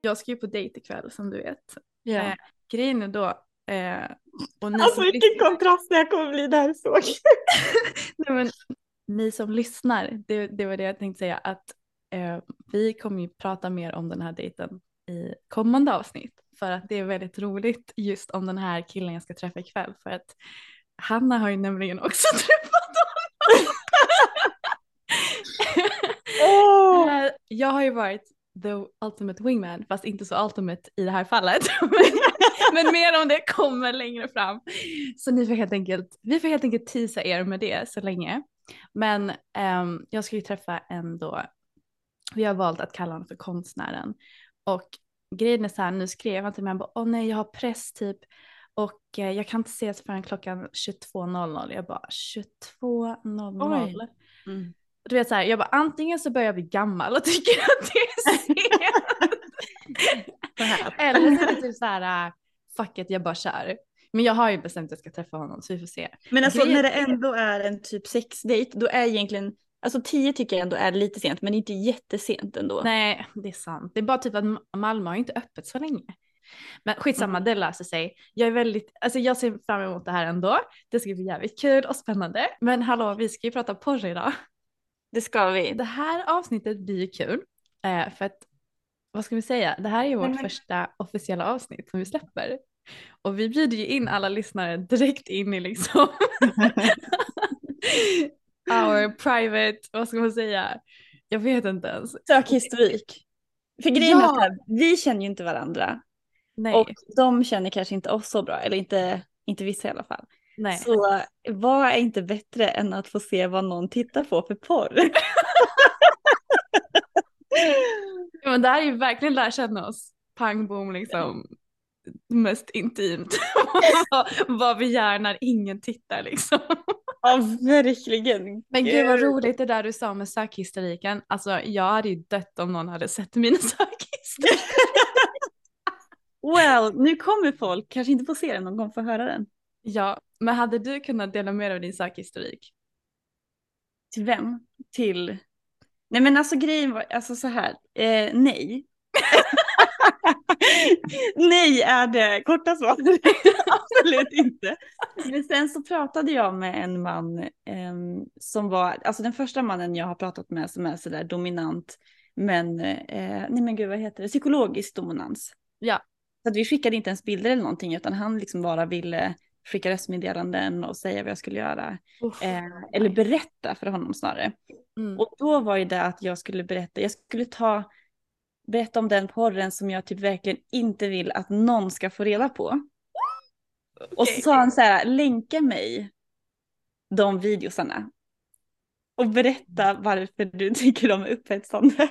Jag ska ju på dejt ikväll som du vet. Ja. Eh, grejen är då, eh, och ni Alltså vilken lyssnar- kontrast här kommer bli, det här är så. Nej, men, ni som lyssnar, det, det var det jag tänkte säga, att eh, vi kommer ju prata mer om den här dejten i kommande avsnitt. För att det är väldigt roligt just om den här killen jag ska träffa ikväll. För att Hanna har ju nämligen också träffat honom. Eh, Jag har ju varit the ultimate wingman, fast inte så ultimate i det här fallet. Men mer om det kommer längre fram. Så ni får helt enkelt, vi får helt enkelt teasa er med det så länge. Men ehm, jag ska ju träffa en då, vi har valt att kalla honom för konstnären. Och grejen är så här, nu skrev han till mig, han bara, åh nej jag har press typ. Och eh, jag kan inte ses förrän klockan 22.00. Jag bara 22.00. Mm. Du vet så här, jag bara antingen så börjar jag bli gammal och tycker att det är sent. Eller så är det typ så här, äh, fuck it, jag bara kör. Men jag har ju bestämt att jag ska träffa honom så vi får se. Men alltså när det ändå är en typ sexdejt, då är egentligen, alltså tio tycker jag ändå är lite sent, men inte jättesent ändå. Nej, det är sant. Det är bara typ att Malmö har ju inte öppet så länge. Men skitsamma, Mm. det löser sig. Jag är väldigt, alltså jag ser fram emot det här ändå. Det ska bli jävligt kul och spännande. Men hallå, vi ska ju prata porr idag. Det ska vi. Det här avsnittet blir ju kul. Eh, för att, vad ska vi säga, det här är ju vårt Men- första officiella avsnitt som vi släpper. Och vi bjuder ju in alla lyssnare direkt in i liksom our private, vad ska man säga, jag vet inte ens. Sök historik. För grejen är Ja. att så här, vi känner ju inte varandra Nej, och de känner kanske inte oss så bra, eller inte, inte vissa i alla fall. nej. Så vad är inte bättre än att få se vad någon tittar på för porr? Ja, Men det här är ju verkligen lära känna oss, pang bom liksom, mest intimt. vad, vi gör när ingen tittar liksom. ja, verkligen. Men gud vad roligt det där du sa med sökhistoriken. Alltså jag hade ju dött om någon hade sett mina sökhistoriker. Well, nu kommer folk kanske inte få se den, de kommer få höra den. Ja, men hade du kunnat dela med dig av din sökhistorik? Till vem? Till... Nej men alltså grejen var, alltså så här, eh, nej. nej är det korta svaret. Absolut inte. Men sen så pratade jag med en man ehm, som var, alltså den första mannen jag har pratat med som är sådär dominant, men, eh, nej men gud vad heter det, psykologisk dominans. Ja. Så vi skickade inte ens bilder eller någonting utan han liksom bara ville skicka röstmeddelanden och säga vad jag skulle göra. Eh, eller berätta för honom snarare. Mm. Och då var ju det att jag skulle berätta, jag skulle ta, berätta om den porren som jag typ verkligen inte vill att någon ska få reda på. Och så sa han så här, länka mig de videosarna. Och berätta varför du tycker de är upphetsande.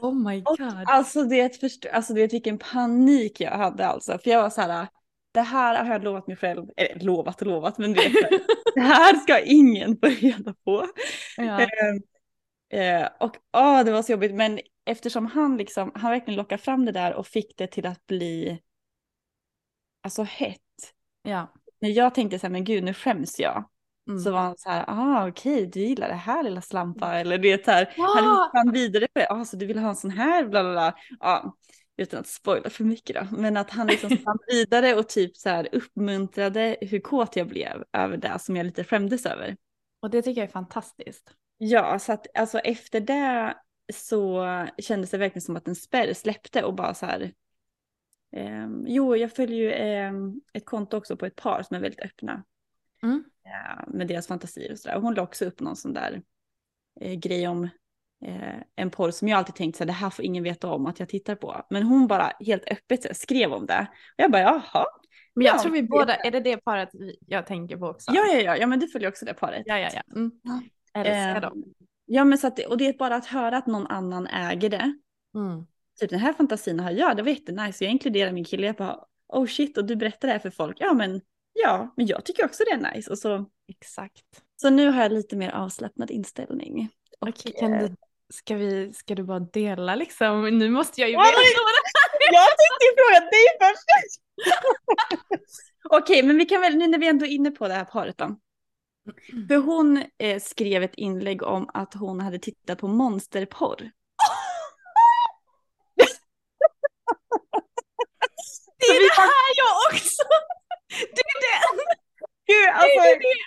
Oh my Och god. alltså det först- alltså det vilken panik jag hade alltså. För jag var så här, det här har jag lovat mig själv, eller lovat och lovat, men det, det här ska ingen få reda på. Ja. Eh, Eh, och åh, det var så jobbigt, men eftersom han liksom, han verkligen lockade fram det där och fick det till att bli alltså hett. Ja. När jag tänkte så här, men gud nu skäms jag. Mm. Så var han så här, ah okej du gillar det här lilla slampa eller det här, han Ja. gick han vidare på det, ah så du vill ha en sån här bla bla bla. Ja, utan att spoila för mycket då, men att han liksom spann vidare och typ så här uppmuntrade hur kåt jag blev över det som jag lite skämdes över. Och det tycker jag är fantastiskt. Ja, så att alltså efter det så kändes det verkligen som att en spärr släppte och bara så här. ehm, jo, jag följer ju ehm, ett konto också på ett par som är väldigt öppna Mm. eh, med deras fantasier och sådär. Hon la också upp någon sån där eh, grej om eh, en porr som jag alltid tänkt så här, det här får ingen veta om att jag tittar på. Men hon bara helt öppet här, skrev om det. Och jag bara jaha. Men jag Ja, tror vi båda, är det det paret jag tänker på också? Ja, ja, ja, ja, men du följer också det paret. ja, ja. ja. Mm. Älskar Eh, dem. Ja, men så att, och det är bara att höra att någon annan äger det. Mm. typ den här fantasin har jag, det var jättenice. Jag inkluderar min kille, jag bara oh shit och du berättar det här för folk. Ja men, ja, men jag tycker också det är nice. Och så, Exakt. så nu har jag lite mer avslappnad inställning. Och, Okej, kan du, ska, vi, ska du bara dela liksom? Nu måste jag ju Oj! veta Jag tänkte ju fråga dig först. Okej, men vi kan väl, nu när vi ändå är inne på det här paret då. För hon eh, skrev ett inlägg om att hon hade tittat på monsterporr. Det är det här jag också! Det är det! Gud, det, alltså, är det.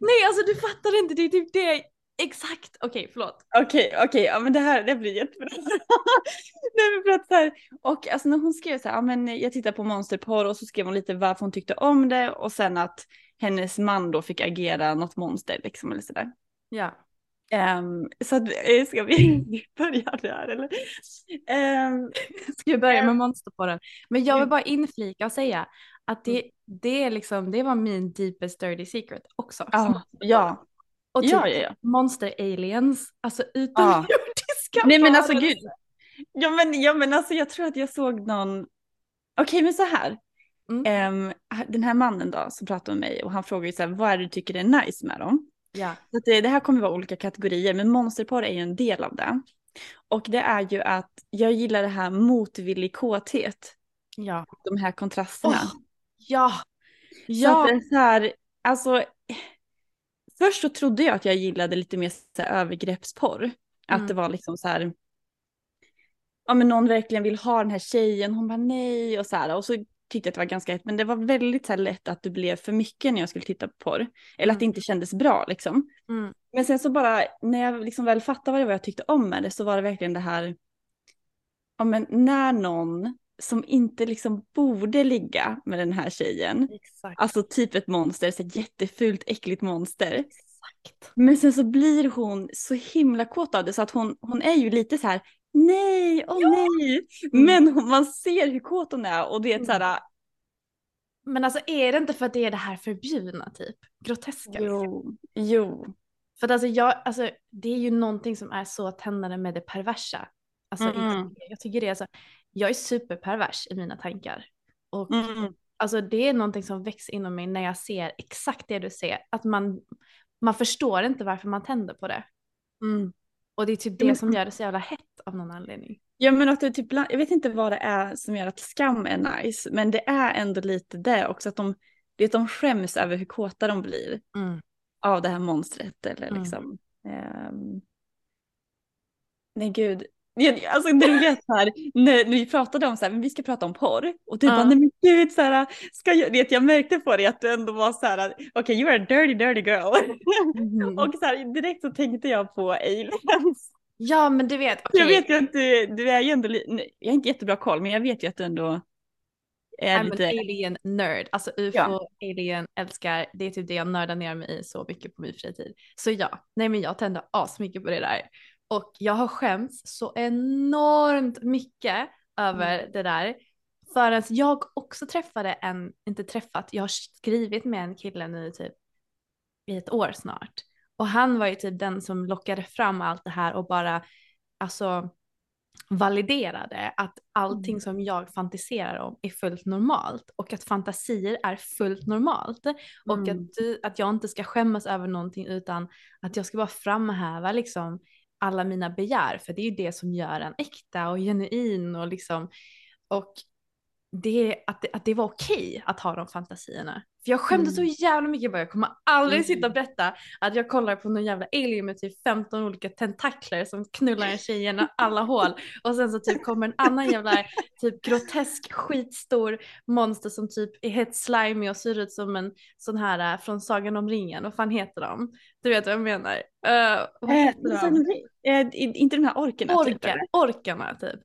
Nej alltså du fattar inte, det är typ det. Exakt, okej förlåt. Okej, okej, ja men det här det blir jättebra. Nej, men för att så här, och alltså när hon skrev så här, ja men jag tittar på monsterporr och så skrev hon lite varför hon tyckte om det och sen att hennes man då fick agera något monster liksom eller sådär. Ja. Um, så att, eh, ska vi börja där eller? Um, Ska vi börja med monsterporren? Men jag vill bara inflika och säga att det, det är liksom, det var min deepest dirty secret också. ja, ja, Och typ ja, ja, ja. monster aliens, alltså utomjordiska Nej men alltså gud. Ja men, ja men alltså jag tror att jag såg någon. Okej men så här. Mm. Ehm, den här mannen då som pratade med mig och han frågade ju så här, vad är det du tycker är nice med dem? Ja. Så det, det här kommer vara olika kategorier men monsterporr är ju en del av det. Och det är ju att jag gillar det här motvillig kåthet. Ja. De här kontrasterna. Åh, ja. Så Ja. det är så här, alltså. Först så trodde jag att jag gillade lite mer så här, övergreppsporr. Att Mm. det var liksom så här. Ja men någon verkligen vill ha den här tjejen, hon bara nej och så här. Och så tyckte jag att det var ganska lätt, men det var väldigt så här, lätt att det blev för mycket när jag skulle titta på porr. Eller att det Mm. inte kändes bra liksom. Mm. Men sen så bara, när jag liksom väl fattade vad det var jag tyckte om med det så var det verkligen det här. Ja men när någon som inte liksom borde ligga med den här tjejen. Exakt. Alltså typ ett monster, så ett jättefult äckligt monster. Exakt. Men sen så blir hon så himla kåt av det så att hon, hon är ju lite så här nej, åh nej. Mm. Men hon- man ser hur kåt hon är och det är så här, Men alltså är det inte för att det är det här förbjudna typ? Groteska. jo, jo. För att alltså jag, alltså det är ju någonting som är så tändande med det perversa. Alltså Mm. jag tycker det är så, jag är superpervers i mina tankar. Och Mm. alltså det är någonting som väcks inom mig när jag ser exakt det du ser. Att man, man förstår inte varför man tänder på det. Mm. Och det är typ det som gör det så jävla hett av någon anledning. Ja men att det typ, jag vet inte vad det är som gör att skam är nice, men det är ändå lite det också att de, det är att de skäms över hur kåta de blir av det här monstret eller Mm. liksom. ehm, nej gud. Alltså roliga är så här, när, när vi pratade om så här, men vi ska prata om porr och du Ja. bara, nej men gud så här, ska jag, vet jag märkte på dig att du ändå var så här, okej you are a dirty dirty girl. Mhm. och så här, direkt så tänkte jag på aliens. Ja men du vet, okej. Jag vet ju att du, du är ju ändå, nej, jag har inte jättebra koll men jag vet ju att du ändå är I'm lite, an alien nerd. Alltså UFO, Ja. alien, älskar. Det är typ det jag nördar ner mig i så mycket på min fritid. Så ja, nej men jag tänder asmycket på det där. Och jag har skämts så enormt mycket över Mm. det där. Förrän jag också träffade en, inte träffat, jag har skrivit med en kille nu typ i ett år snart. Och han var ju typ den som lockade fram allt det här och bara alltså validerade att allting Mm. som jag fantiserar om är fullt normalt och att fantasier är fullt normalt och Mm. att, du, att jag inte ska skämmas över någonting utan att jag ska bara framhäva liksom alla mina begär för det är ju det som gör en äkta och genuin och liksom och det, att, det, att det var okej att ha de fantasierna. För jag skämdes Mm. så jävla mycket bara, jag kommer aldrig Mm. sitta och berätta att jag kollar på någon jävla alien med typ 15 olika tentakler som knullar en tjej genom alla hål och sen så typ kommer en annan jävla typ grotesk skitstor monster som typ är helt slimy och ser ut som en sån här äh, från Sagan om ringen, vad fan heter de? Du vet vad jag menar? Uh, vad Eh, heter de? eh, inte de här orkerna typ? Orkar, eller? orkarna typ.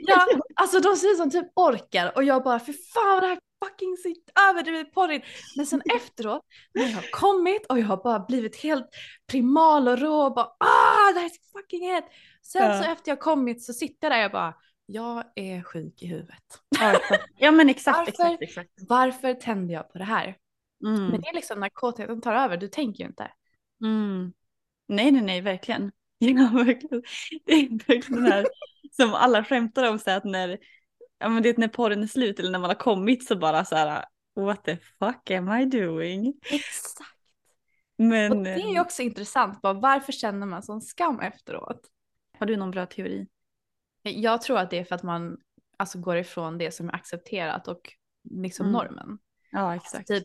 Ja. Alltså de ser ut som typ orkar och jag bara för fan det här fucking ser överdrivet porrigt. Men sen efteråt när jag har kommit och jag har bara blivit helt primal och rå och bara ah det här är så fucking hett. Sen Ja. så efter jag kommit så sitter jag där och bara jag är sjuk i huvudet. Ja men exakt, Varför? exakt, exakt. Varför tände jag på det här? Mm. Men det är liksom när kåtheten tar över, du tänker ju inte. Mm. Nej, nej, nej, verkligen. Ja, verkligen. Det är verkligen det här som alla skämtar om så att när, ja, men det är när porren är slut eller när man har kommit så bara så här what the fuck am I doing? Exakt. Men Och det är ju eh, också intressant, bara, varför känner man sån skam efteråt? har du någon bra teori? Jag tror att det är för att man alltså, går ifrån det som är accepterat och liksom Mm. normen. Ja, exakt. Typ,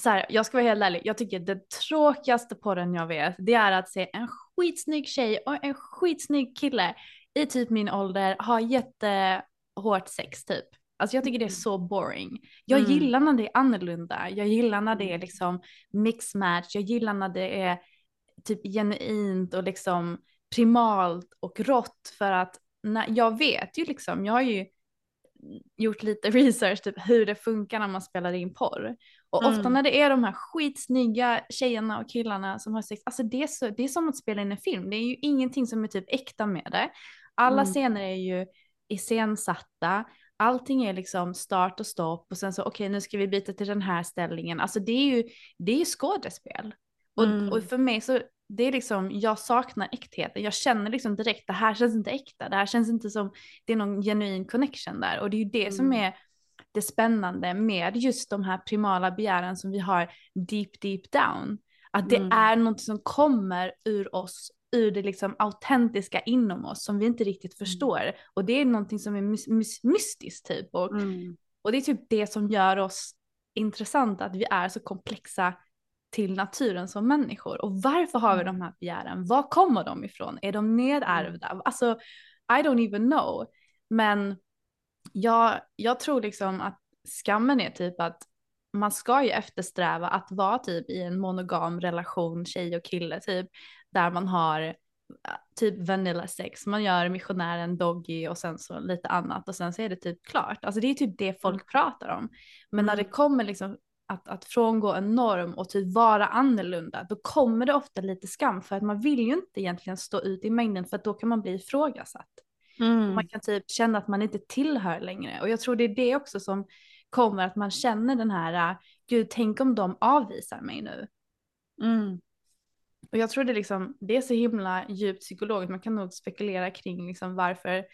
så här, jag ska vara helt ärlig, jag tycker det tråkigaste porren jag vet, det är att se en skitsnygg tjej och en skitsnygg kille i typ min ålder ha jättehårt sex typ. Alltså jag tycker det är så boring. Jag Mm. gillar när det är annorlunda, jag gillar när det är liksom mixmatch, jag gillar när det är typ genuint och liksom primalt och rått för att när, jag vet ju liksom, jag har ju gjort lite research typ hur det funkar när man spelar in porr. Och ofta Mm. när det är de här skitsnygga tjejerna och killarna som har sex, alltså det är, så, det är som att spela in en film. Det är ju ingenting som är typ äkta med det. Alla Mm. scener är ju iscensatta. Allting är liksom start och stopp och sen så okej nu ska vi byta till den här ställningen. Alltså det är ju, det är ju skådespel. Och, Mm. och för mig så, det är liksom, jag saknar äktheten. Jag känner liksom direkt, det här känns inte äkta. Det här känns inte som, det är någon genuin connection där. Och det är ju det som Mm. är det spännande med just de här primala begären som vi har deep, deep down. Att det Mm. är något som kommer ur oss, ur det liksom autentiska inom oss som vi inte riktigt förstår. Och det är någonting som är mys- mys- mystiskt typ. Och, Mm. och det är typ det som gör oss intressanta, att vi är så komplexa till naturen som människor. Och varför har vi Mm. de här begären? Var kommer de ifrån? Är de nedärvda? Alltså, I don't even know. Men jag, jag tror liksom att skammen är typ att man ska ju eftersträva att vara typ i en monogam relation, tjej och kille typ, där man har äh, typ vanilla sex, man gör missionären doggy och sen så lite annat och sen så är det typ klart. Alltså det är typ det folk pratar om. Men när Mm. det kommer liksom att, att frångå en norm och typ vara annorlunda, då kommer det ofta lite skam för att man vill ju inte egentligen stå ut i mängden för att då kan man bli ifrågasatt. Mm. Man kan typ känna att man inte tillhör längre. Och jag tror det är det också som kommer att man känner den här, äh, gud tänk om de avvisar mig nu. Mm. Och jag tror det, liksom, det är så himla djupt psykologiskt, man kan nog spekulera kring liksom varför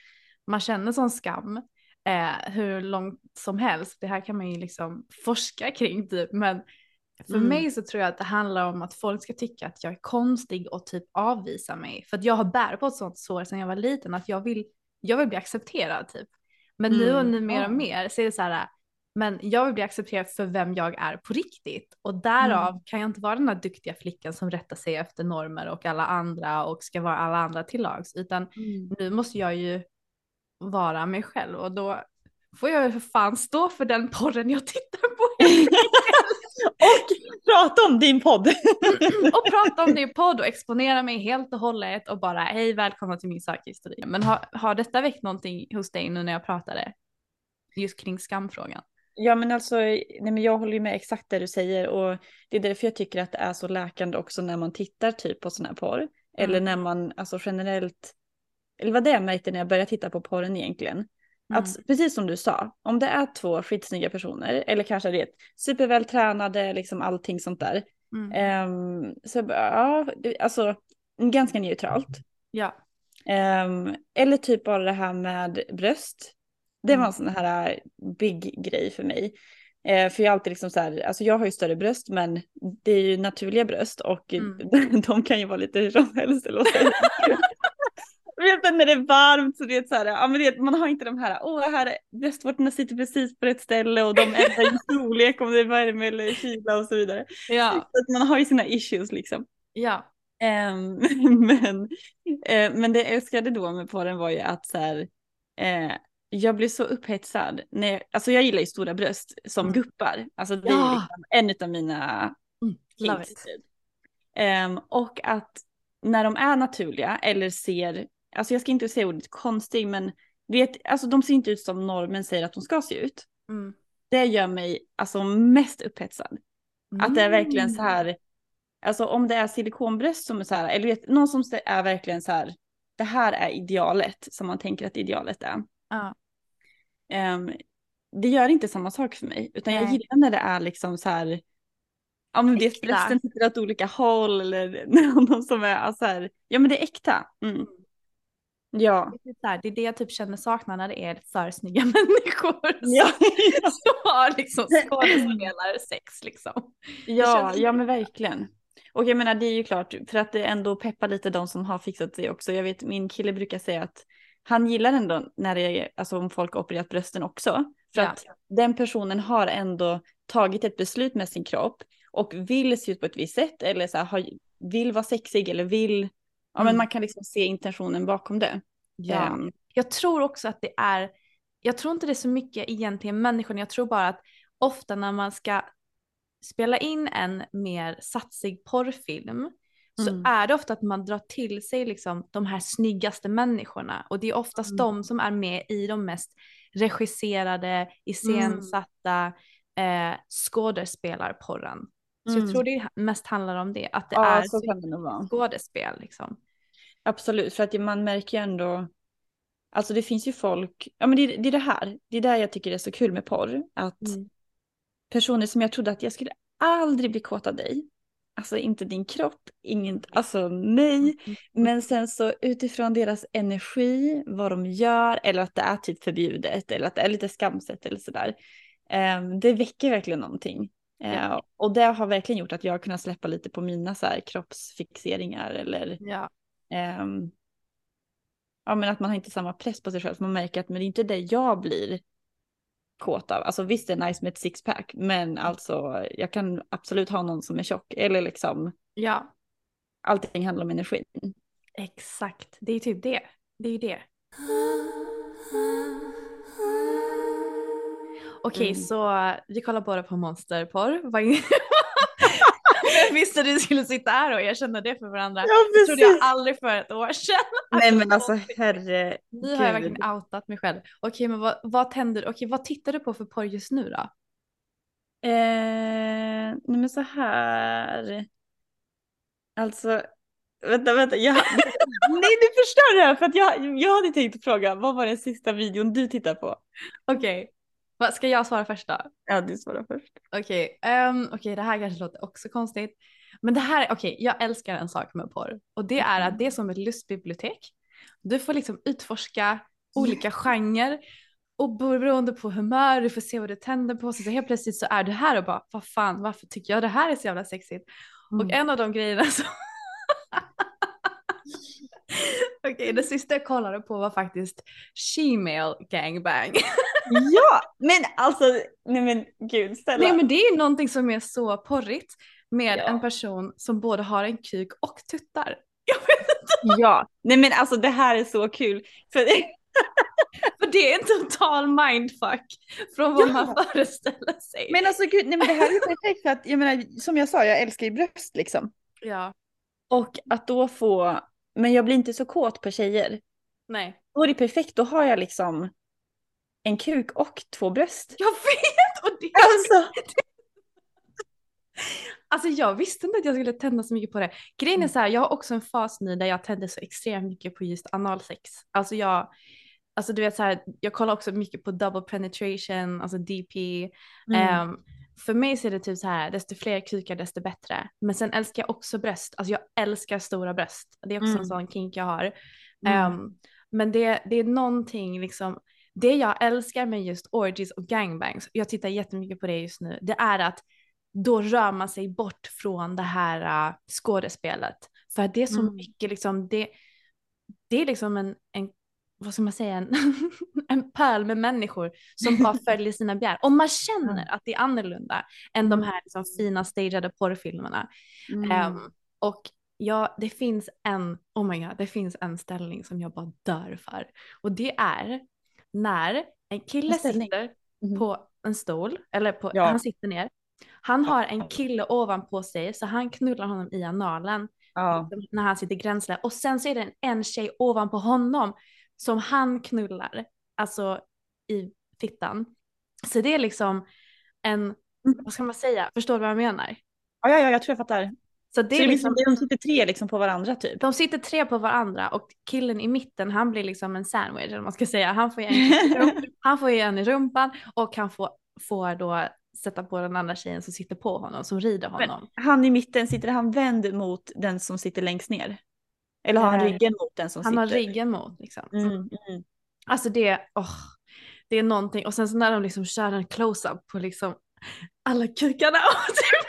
man känner sån skam. Eh, hur långt som helst, det här kan man ju liksom forska kring typ. Men för Mm. mig så tror jag att det handlar om att folk ska tycka att jag är konstig och typ avvisa mig. För att jag har bär på ett sånt sår sedan jag var liten att jag vill, jag vill bli accepterad typ. Men nu och Mm. nu mer och mer så är det så här, men jag vill bli accepterad för vem jag är på riktigt. Och därav Mm. kan jag inte vara den här duktiga flickan som rättar sig efter normer och alla andra och ska vara alla andra till lags. Utan Mm. nu måste jag ju vara mig själv och då får jag för fan stå för den porren jag tittar på. Och prata om din podd. och prata om i podd och exponera mig helt och hållet och bara hej välkomna till min sökhistoria. Men har, har detta väckt någonting hos dig nu när jag pratade just kring skamfrågan? Ja men alltså, nej men jag håller ju med exakt det du säger och det är därför jag tycker att det är så läkande också när man tittar typ på sån här porr. Eller när man alltså generellt, eller vad det jag märkte när jag började titta på porren egentligen. Att precis som du sa, om det är två skitsnygga personer eller kanske det är supervältränade, liksom allting sånt där. Mm. ehm, så ja, alltså ganska neutralt. Ja. Ehm, eller typ bara det här med bröst. Det var Mm. en sån här big grej för mig. Eh, för jag alltid liksom så här, alltså jag har ju större bröst men det är ju naturliga bröst och Mm. de kan ju vara lite hur som helst eller vad? Vet när det är varmt så det är så här, ja, men det, man har inte de här, åh här är bröstvårtorna sitter precis på rätt ställe och de ändrar ju storlek om det är värme eller kyla och så vidare. Ja, Så man har ju sina issues liksom. ja. Ehm, men, eh, men det jag älskade då med porren var ju att så här, eh, jag blev så upphetsad. När jag, alltså jag gillar ju stora bröst som Mm. guppar. Alltså det är Ja. liksom en av mina Mm. Ehm, och att när de är naturliga eller ser, alltså jag ska inte säga ordet konstig men vet, alltså de ser inte ut som normen säger att de ska se ut. Mm. Det gör mig alltså mest upphetsad. Att det är verkligen så här, alltså om det är silikonbröst som är så här, eller vet, någon som är verkligen så här, det här är idealet som man tänker att idealet är. Ja. Ehm, det gör inte samma sak för mig, utan jag Nej. gillar när det är liksom så här, ja men Äkta. brösten sitter åt olika håll eller någon som är så här, ja men det är äkta. Mm. Ja. Det är, så här, det är det jag typ känner saknar när det är för snygga människor Ja, som har liksom skådespelarsex liksom. ja, ja men verkligen. Och jag menar det är ju klart för att det ändå peppar lite de som har fixat sig också. Jag vet min kille brukar säga att han gillar ändå när det är, alltså om folk har opererat brösten också. För Ja. att den personen har ändå tagit ett beslut med sin kropp och vill se ut på ett visst sätt eller så här, har, vill vara sexig eller vill, ja men Mm. man kan liksom se intentionen bakom det. Ehm, Jag tror också att det är, jag tror inte det är så mycket egentligen människorna, jag tror bara att ofta när man ska spela in en mer satsig porrfilm så Mm. är det ofta att man drar till sig liksom de här snyggaste människorna och det är oftast Mm. de som är med i de mest regisserade, iscensatta eh, skådespelarporren. Så Mm. jag tror det mest handlar om det, att det ja, är så kan det skådespel liksom. Absolut, för att man märker ju ändå, alltså det finns ju folk, ja men det, det är det här, det är där jag tycker det är så kul med porr, att Mm. personer som jag trodde att jag skulle aldrig bli kåt av dig, alltså inte din kropp, ingen, alltså nej, Mm. men sen så utifrån deras energi, vad de gör, eller att det är typ förbjudet, eller att det är lite skamset eller sådär, eh, det väcker verkligen någonting. Eh, och det har verkligen gjort att jag har kunnat släppa lite på mina så här kroppsfixeringar eller Ja. Ehm, ja men att man har inte samma press på sig själv. Man märker att men det är inte det jag blir kåt av. Alltså visst det är nice med ett sixpack. Men alltså jag kan absolut ha någon som är tjock. Eller liksom ja, allting handlar om energin. exakt. Det är typ det. Det är ju det. Okej, Mm. så vi kollar båda på monsterporr. Jag visste du skulle sitta här och erkänna det för varandra. Det trodde jag aldrig för ett år sedan. Nej men alltså herre. Nu har jag verkligen outat mig själv. Okej, men vad, vad tänder Okej, vad tittar du på för porr just nu då? Eh, nej men så här. Alltså. Vänta, vänta. Jag, nej du förstör det här för att jag, jag hade tänkt fråga vad var den sista videon du tittar på? Okej, vad- ska jag svara först då? Ja du svarar först. Okej, ehm, okej det här kanske låter också konstigt. Men det här, okej jag älskar en sak med porr och det är att det är som ett lustbibliotek. Du får liksom utforska olika genrer och beroende på humör, du får se vad du tänder på. Så helt plötsligt så är du här och bara, vad fan, varför tycker jag det här är så jävla sexigt? Och Mm. en av de grejerna som... Okej, det sista jag kollade på var faktiskt She-mail gangbang. Ja, men alltså, nej men gud Stella. Nej men det är ju någonting som är så porrigt med Ja. en person som både har en kuk och tuttar. Ja, nej men alltså det här är så kul. För För det är en total mindfuck från vad Ja. man föreställer sig. men alltså gud, nej men det här är ju perfekt för att jag menar, som jag sa, jag älskar ju bröst liksom. Ja, Och att då få, men jag blir inte så kåt på tjejer. nej. Då är det perfekt, då har jag liksom en kuk och två bröst. Jag vet! Och det, Alltså, alltså jag visste inte att jag skulle tända så mycket på det. Grejen är så här, jag har också en fas nu där jag tänder så extremt mycket på just analsex. Alltså jag, alltså du vet så här, jag kollar också mycket på double penetration, alltså DP. mm. Ehm, för mig så är det typ så här, desto fler kukar desto bättre. Men sen älskar jag också bröst, alltså jag älskar stora bröst. Det är också Mm. en sån kink jag har. Mm. Ehm, men det, det är någonting liksom, det jag älskar med just orgies och gangbangs, jag tittar jättemycket på det just nu, det är att då rör man sig bort från det här uh, skådespelet. För att det är så Mm. mycket liksom, det, det är liksom en, en vad ska man säga, en, en pöl med människor som bara följer sina begär. Och man känner att det är annorlunda än de här liksom, fina stageade porrfilmerna. Mm. Ehm, och ja, det finns en, oh my god, det finns en ställning som jag bara dör för. Och det är när en kille En sitter Mhm. på en stol, eller på, Ja. han sitter ner. Han har en kille ovanpå sig så han knullar honom i analen Ja. när han sitter gränsle. Och sen så är det en, en tjej ovanpå honom som han knullar, alltså i fittan. Så det är liksom en, vad ska man säga, förstår du vad jag menar? Ja, ja, ja, jag tror jag fattar. Så det Så är det liksom, de sitter tre liksom på varandra typ? de sitter tre på varandra och killen i mitten han blir liksom en sandwich eller man ska säga. Han får ju en, han får en i rumpan och han får, får då sätta på den andra tjejen som sitter på honom, som rider honom. Han i mitten, sitter han vänd mot den som sitter längst ner? Eller har han ryggen mot den som han sitter? har ryggen mot liksom. Mm, mm. Alltså det, åh, det är någonting. Och sen så när de liksom kör en close-up på liksom alla kukarna och, typ,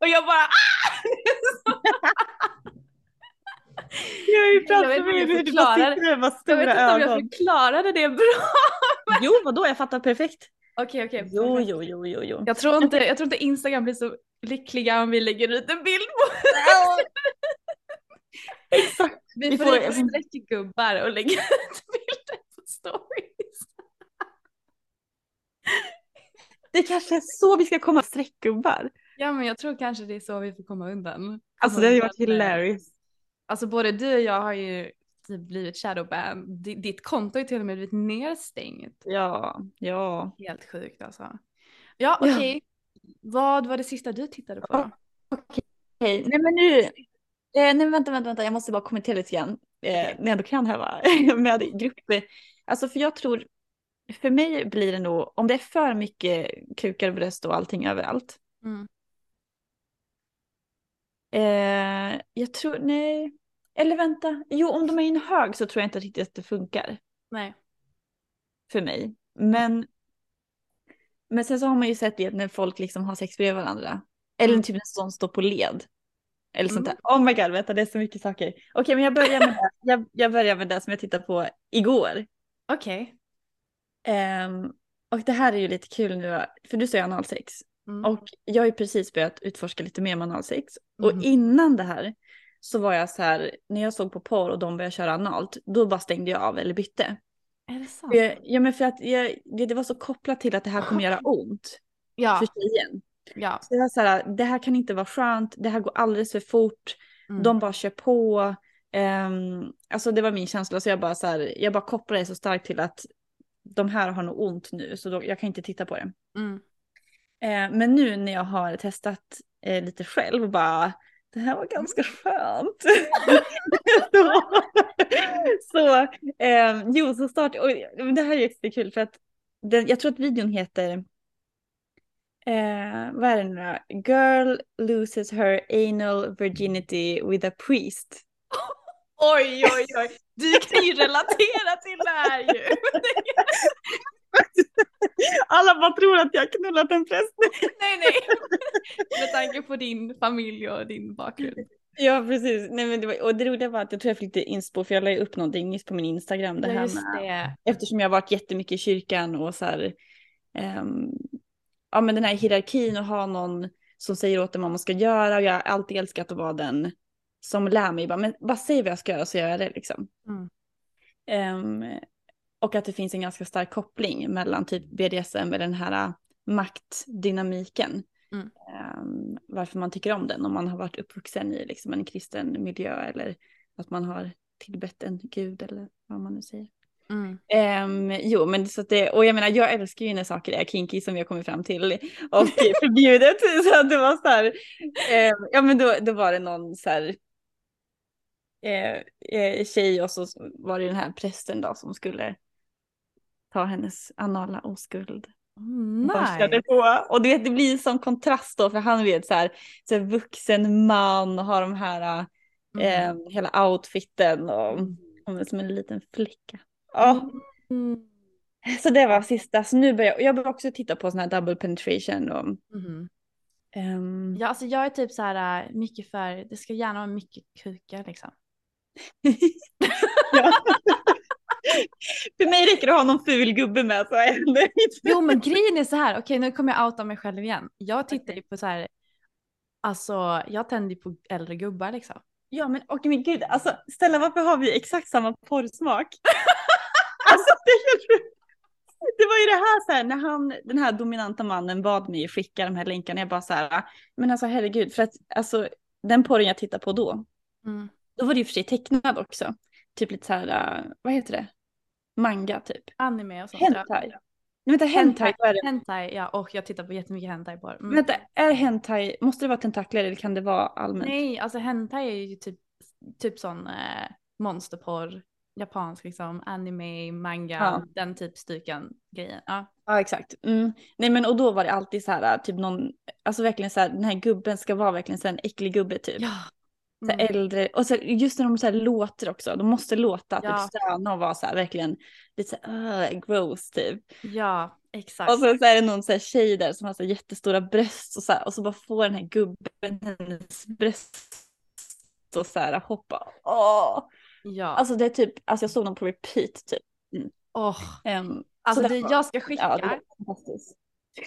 och jag bara ah! Jag Jag med du jag bara förklarar- sitter med bara Jag stora vet inte om jag ögon. förklarade det bra. Jo, vadå? Jag fattar perfekt. Okej, okej. Jo, jo, jo, jo, jo. Jag tror, inte, jag tror inte Instagram blir så lyckliga om vi lägger ut en bild på Exakt. Vi Vi får lite stretchgubbar och lägger ut bilder på stories. Det kanske är så vi ska komma streckgubbar. Ja men jag tror kanske det är så vi får komma undan. Alltså Komma det hade ju varit hilarious. Alltså både du och jag har ju typ blivit shadowbanned. D- Ditt konto är till och med blivit nedstängt. Ja, ja. Helt sjukt alltså. Ja Ja. okej. Vad var det sista du tittade på? Okej, nej men nu. Eh, nej vänta, vänta, vänta, jag måste bara kommentera lite grann. Eh, när jag ändå kan här va? med grupper. Alltså för jag tror, för mig blir det nog, om det är för mycket kukar, bröst och allting överallt. Mm. Eh, jag tror, nej. Eller vänta, jo om de är i en hög så tror jag inte riktigt att det funkar Nej. för mig. Men, men sen så har man ju sett det när folk liksom har sex bredvid varandra. Eller Mm. typ en sån står på led. Eller sånt Mm. där. Oh my god, vänta det är så mycket saker. Okej men jag börjar med det. Jag, jag börjar med det som jag tittade på igår. Okej. Ehm, och det här är ju lite kul nu, för du säger analsex. Mm. Och jag har ju precis börjat utforska lite mer med analsex. Och Mhm. innan det här så var jag så här, när jag såg på porr och de började köra analt, då bara stängde jag av eller bytte. Är det sant? Jag- Ja men för att jag, det, det var så kopplat till att det här kommer göra ont Ja. för tjejen. Ja. Så jag så här, det här kan inte vara skönt, det här går alldeles för fort, Mm. de bara kör på. Ehm, alltså det var min känsla, så jag bara så här, jag bara kopplade det så starkt till att de här har nog ont nu, så då, jag kan inte titta på det. Mm. Eh, men nu när jag har testat eh, lite själv bara, det här var ganska skönt. så, så eh, jo, så start, och det här är jättekul för att den, jag tror att videon heter, eh, vad är den nu då? Girl loses her anal virginity with a priest. Oj oj oj. Du kan ju relatera till det här ju. Alla bara tror att jag knullat en präst. nej nej. Med tanke på din familj och din bakgrund. Ja precis, Nej, men det var, och det roliga var att jag tror jag fick lite inspo för jag la upp någonting nyss på min Instagram. Det Ja, här med, det. Eftersom jag har varit jättemycket i kyrkan och så här, ehm, ja men den här hierarkin och ha någon som säger åt en vad man ska göra och jag har alltid älskat att vara den som lär mig, bara, men bara säg vad jag ska göra så gör jag det liksom. Mm. Ehm, och att det finns en ganska stark koppling mellan typ BDSM med den här äh, maktdynamiken. Mm. Ehm, varför man tycker om den, om man har varit uppvuxen i liksom en kristen miljö eller att man har tillbett en gud eller vad man nu säger. Mm. Ehm, jo, men så att det, och jag menar jag älskar ju när saker är kinky som har kommit fram till och förbjudet. Så att det var så här, ehm, ja men då, då var det någon så här eh, eh, tjej och så var det den här prästen då som skulle ta hennes anala oskuld. Borstade Nice. på. Och du vet det blir sån kontrast då för han vet så här, så här vuxen man och har de här Mm. eh, hela outfiten och hon är som en liten flicka. Ja. Mm. Så det var sista. Så nu börjar jag, jag börjar också titta på sån här double penetration och Mhm. ehm, Ja, alltså jag är typ så här äh, mycket för, det ska gärna vara mycket kukar liksom. För mig räcker det att ha någon ful gubbe med så. Jo men grejen är så här, okej nu kommer jag outa mig själv igen. Jag tittar ju på så här, alltså jag tänder ju på äldre gubbar liksom. Ja men och men gud, alltså Stella varför har vi exakt samma porrsmak? alltså det. Det var ju det här så här, när han, den här dominanta mannen bad mig skicka de här länkarna, jag bara så här, men alltså herregud, för att alltså den porren jag tittade på då, Mm. då var det ju för sig tecknad också. Typ lite så här, vad heter det? Manga typ. Anime och sånt. Hentai. Nej vänta, hentai, är det? Hentai, ja och jag tittar på jättemycket hentai på. Mm. Vänta, är hentai, måste det vara tentakler eller kan det vara allmänt? Nej, alltså hentai är ju typ, typ sån eh, monsterporr, japansk liksom, anime, manga, Ja. den typ stycken grejen. Ja. Ja exakt. Mm. Nej men och då var det alltid så här typ någon, alltså verkligen så här den här gubben ska vara verkligen så här en äcklig gubbe typ. Ja. Så Mm. äldre och så just när de så här låter också, de måste låta Ja. typ stöna och vara så här verkligen lite så här, uh, gross typ. ja, exakt. Och så, så är det någon så här tjej där som har så jättestora bröst och så här och så bara får den här gubben hennes bröst och så här hoppa. Åh. Ja. Alltså det är typ, alltså jag såg dem på repeat typ. Åh. Um, Alltså så det, jag ska skicka, Ja,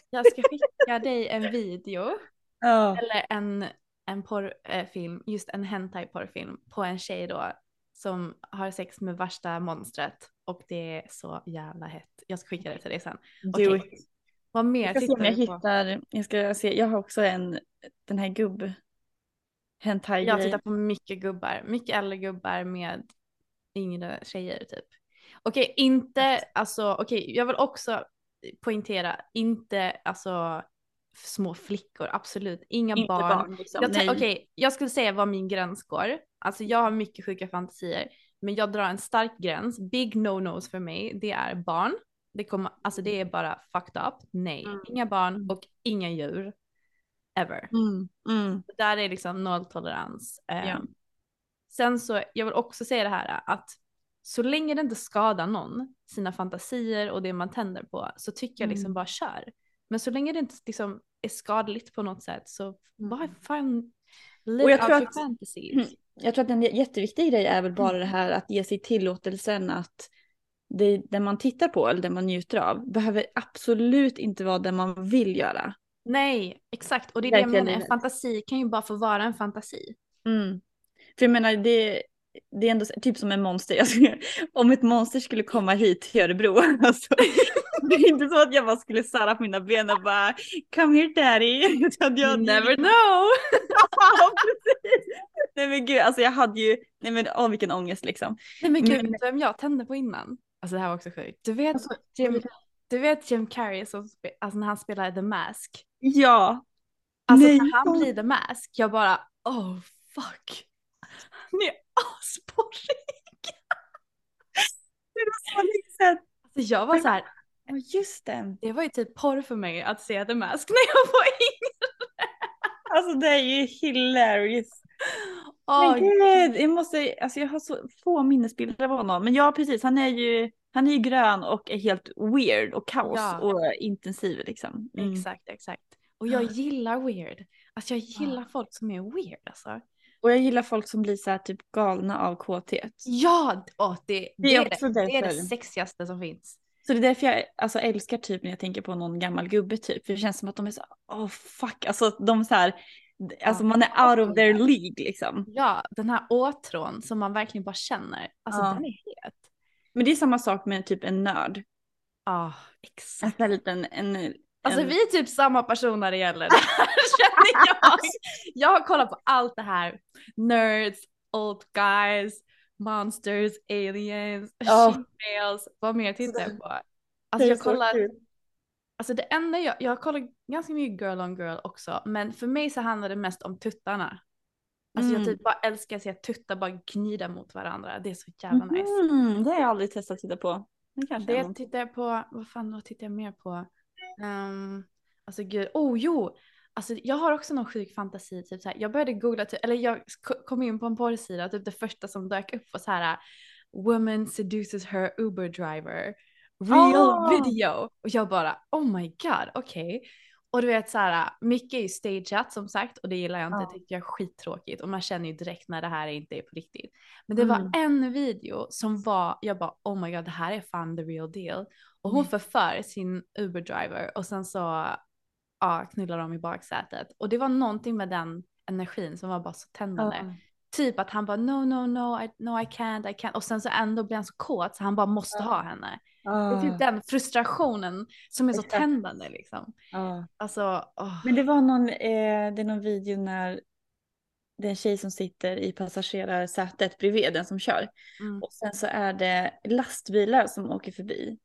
jag ska skicka dig en video Ja. eller en, en porrfilm, just en hentai porrfilm på en tjej då som har sex med värsta monstret och det är så jävla hett. Jag ska skicka det till dig sen. Okej. it. Vad mer Jag ska se om jag du på? hittar, jag ska se, jag har också en, den här gubb, hentai Jag tittar på mycket gubbar, mycket äldre gubbar med yngre tjejer typ. Okej, inte alltså, okej, jag vill också poängtera, inte alltså små flickor, absolut, inga Inte barn. barn liksom. Jag, okej, jag skulle säga var min gräns går. Alltså jag har mycket sjuka fantasier, men jag drar en stark gräns. Big no-nos för mig, det är barn. Det, kommer, alltså det är bara fucked up. Nej, Mm. inga barn och inga djur. Ever. Mm, mm. Där är liksom nolltolerans. Eh, Ja. Sen så, jag vill också säga det här att så länge det inte skadar någon, sina fantasier och det man tänder på, så tycker jag liksom Mm. bara kör. Men så länge det inte liksom är skadligt på något sätt så bara fan live Och jag out tror your att- fantasies. Mm. Jag tror att en jätteviktig grej är väl bara det här att ge sig tillåtelsen att det, det man tittar på eller det man njuter av behöver absolut inte vara det man vill göra. Nej, exakt. Och det är det jag Verkligen menar, en fantasi kan ju bara få vara en fantasi. Mm. För jag menar det, det är ändå så- typ som en monster. Skulle, om ett monster skulle komma hit till Örebro. Alltså, det är inte så att jag bara skulle sära på mina ben och bara come here daddy. Utan jag, never know! Ja, precis. Nej men gud, alltså jag hade ju, nej men åh vilken ångest liksom. Nej men gud, Men- vem jag tände på innan? Alltså det här var också sjukt. Du vet, Alltså, Jim, du vet Jim Carrey som alltså när han spelar The Mask. Ja. Alltså Nej, när han blir The Mask, jag bara oh fuck. Han är asporrig. Det var så länge sedan. Alltså jag var så här, Ja just det. det var ju typ porr för mig att se The Mask när jag var yngre. Alltså det är ju hilarious. Åh, men gud, jag måste, alltså jag har så få minnesbilder av honom. Men ja precis, han är ju, han är ju grön och är helt weird och kaos Ja. och intensiv liksom. Mm. Exakt, exakt. Och jag gillar weird. Alltså jag gillar folk som är weird alltså. Och jag gillar folk som blir så här typ galna av kåthet. Ja, åh, det, det, är det, det är det sexigaste som finns. Så det är därför jag alltså, älskar typ när jag tänker på någon gammal gubbe typ. För det känns som att de är så, oh fuck, alltså de så här, alltså man är out of their League liksom. Ja, den här åtrån som man verkligen bara känner. Alltså Ja. den är het. Men det är samma sak med typ en nörd. Ja, En exakt. här liten, en, Alltså en, vi är typ samma person när det gäller det här känner jag. Jag har kollat på allt det här. Nerds, old guys, monsters, aliens, Ja. she-males. Vad mer tittar jag på? Alltså jag kollar, alltså det enda jag, jag kollar ganska mycket girl on girl också. Men för mig så handlar det mest om tuttarna. Alltså jag Mm. typ bara älskar att se tuttar bara gnida mot varandra. Det är så jävla nice. Mm, det har jag aldrig testat att titta på. Det kanske Det tittar jag på, vad fan vad tittar jag mer på? Um, alltså gud, oh jo! Alltså jag har också någon sjuk fantasi, typ så här. jag började googla, typ, eller jag kom in på en porrsida, typ det första som dök upp var så här Woman seduces her Uber driver. real Ah. video. Och jag bara oh my god okej. Och du vet så här, mycket är ju stageat som sagt och det gillar jag inte, Ja. det tycker jag är skittråkigt och man känner ju direkt när det här inte är på riktigt. Men det var Mm. en video som var, jag bara oh my god det här är fan the real deal. Och hon Mm. förför sin Uber driver och sen så ja, knullar de i baksätet. Och det var någonting med den energin som var bara så tändande. Ja. Typ att han bara no no no I, no I can't I can't och sen så ändå blir han så kåt så han bara måste ha henne. Det är Ah, typ den frustrationen som är så Exakt. tändande liksom. ah. Alltså, åh. Men det var någon, eh, det är någon video när det är en tjej som sitter i passagerarsätet bredvid den som kör. Mm. Och sen så är det lastbilar som åker förbi.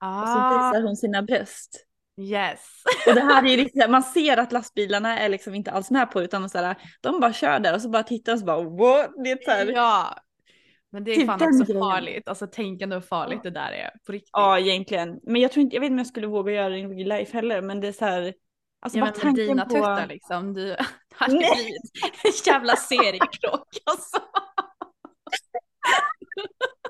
Och så Ah, visar hon sina bröst. yes. Och det här är ju liksom, man ser att lastbilarna är liksom inte alls med på utan så här, de bara kör där och så bara tittar och så bara what? Det är så här, ja. Ja. Men det är Typ fan också grejen. farligt. Alltså tänk ändå hur farligt det där är på riktigt. egentligen. Men jag tror inte, jag vet inte om jag skulle våga göra det i real life heller men det är så här. Alltså Ja bara men tanken dina på... tuttar liksom, du hade blivit en jävla seriekrock alltså.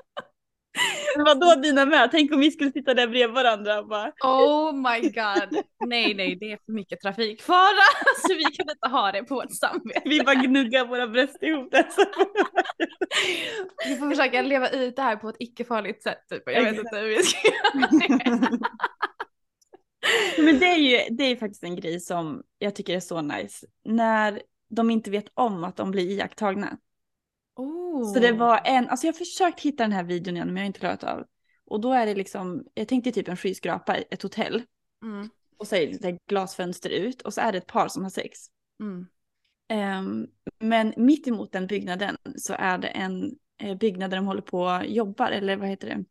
Vadå dina med? Tänk om vi skulle sitta där bredvid varandra och bara. Oh my god. Nej nej det är för mycket trafikfara. Så vi kan inte ha det på vårt samvete. Vi bara gnuggar våra bröst ihop där. Så. Vi får försöka leva ut det här på ett icke-farligt sätt. Typ. Jag vet inte hur vi ska göra det. Men det är ju det är faktiskt en grej som jag tycker är så nice. När de inte vet om att de blir iakttagna. Oh. Så det var en, alltså jag har försökt hitta den här videon igen men jag har inte klarat av. Och då är det liksom, jag tänkte typ en skyskrapa, ett hotell. Mm. Och så är det glasfönster ut och så är det ett par som har sex. Mm. Ehm, men mitt emot den byggnaden så är det en eh, byggnad där de håller på och jobbar, eller vad heter det?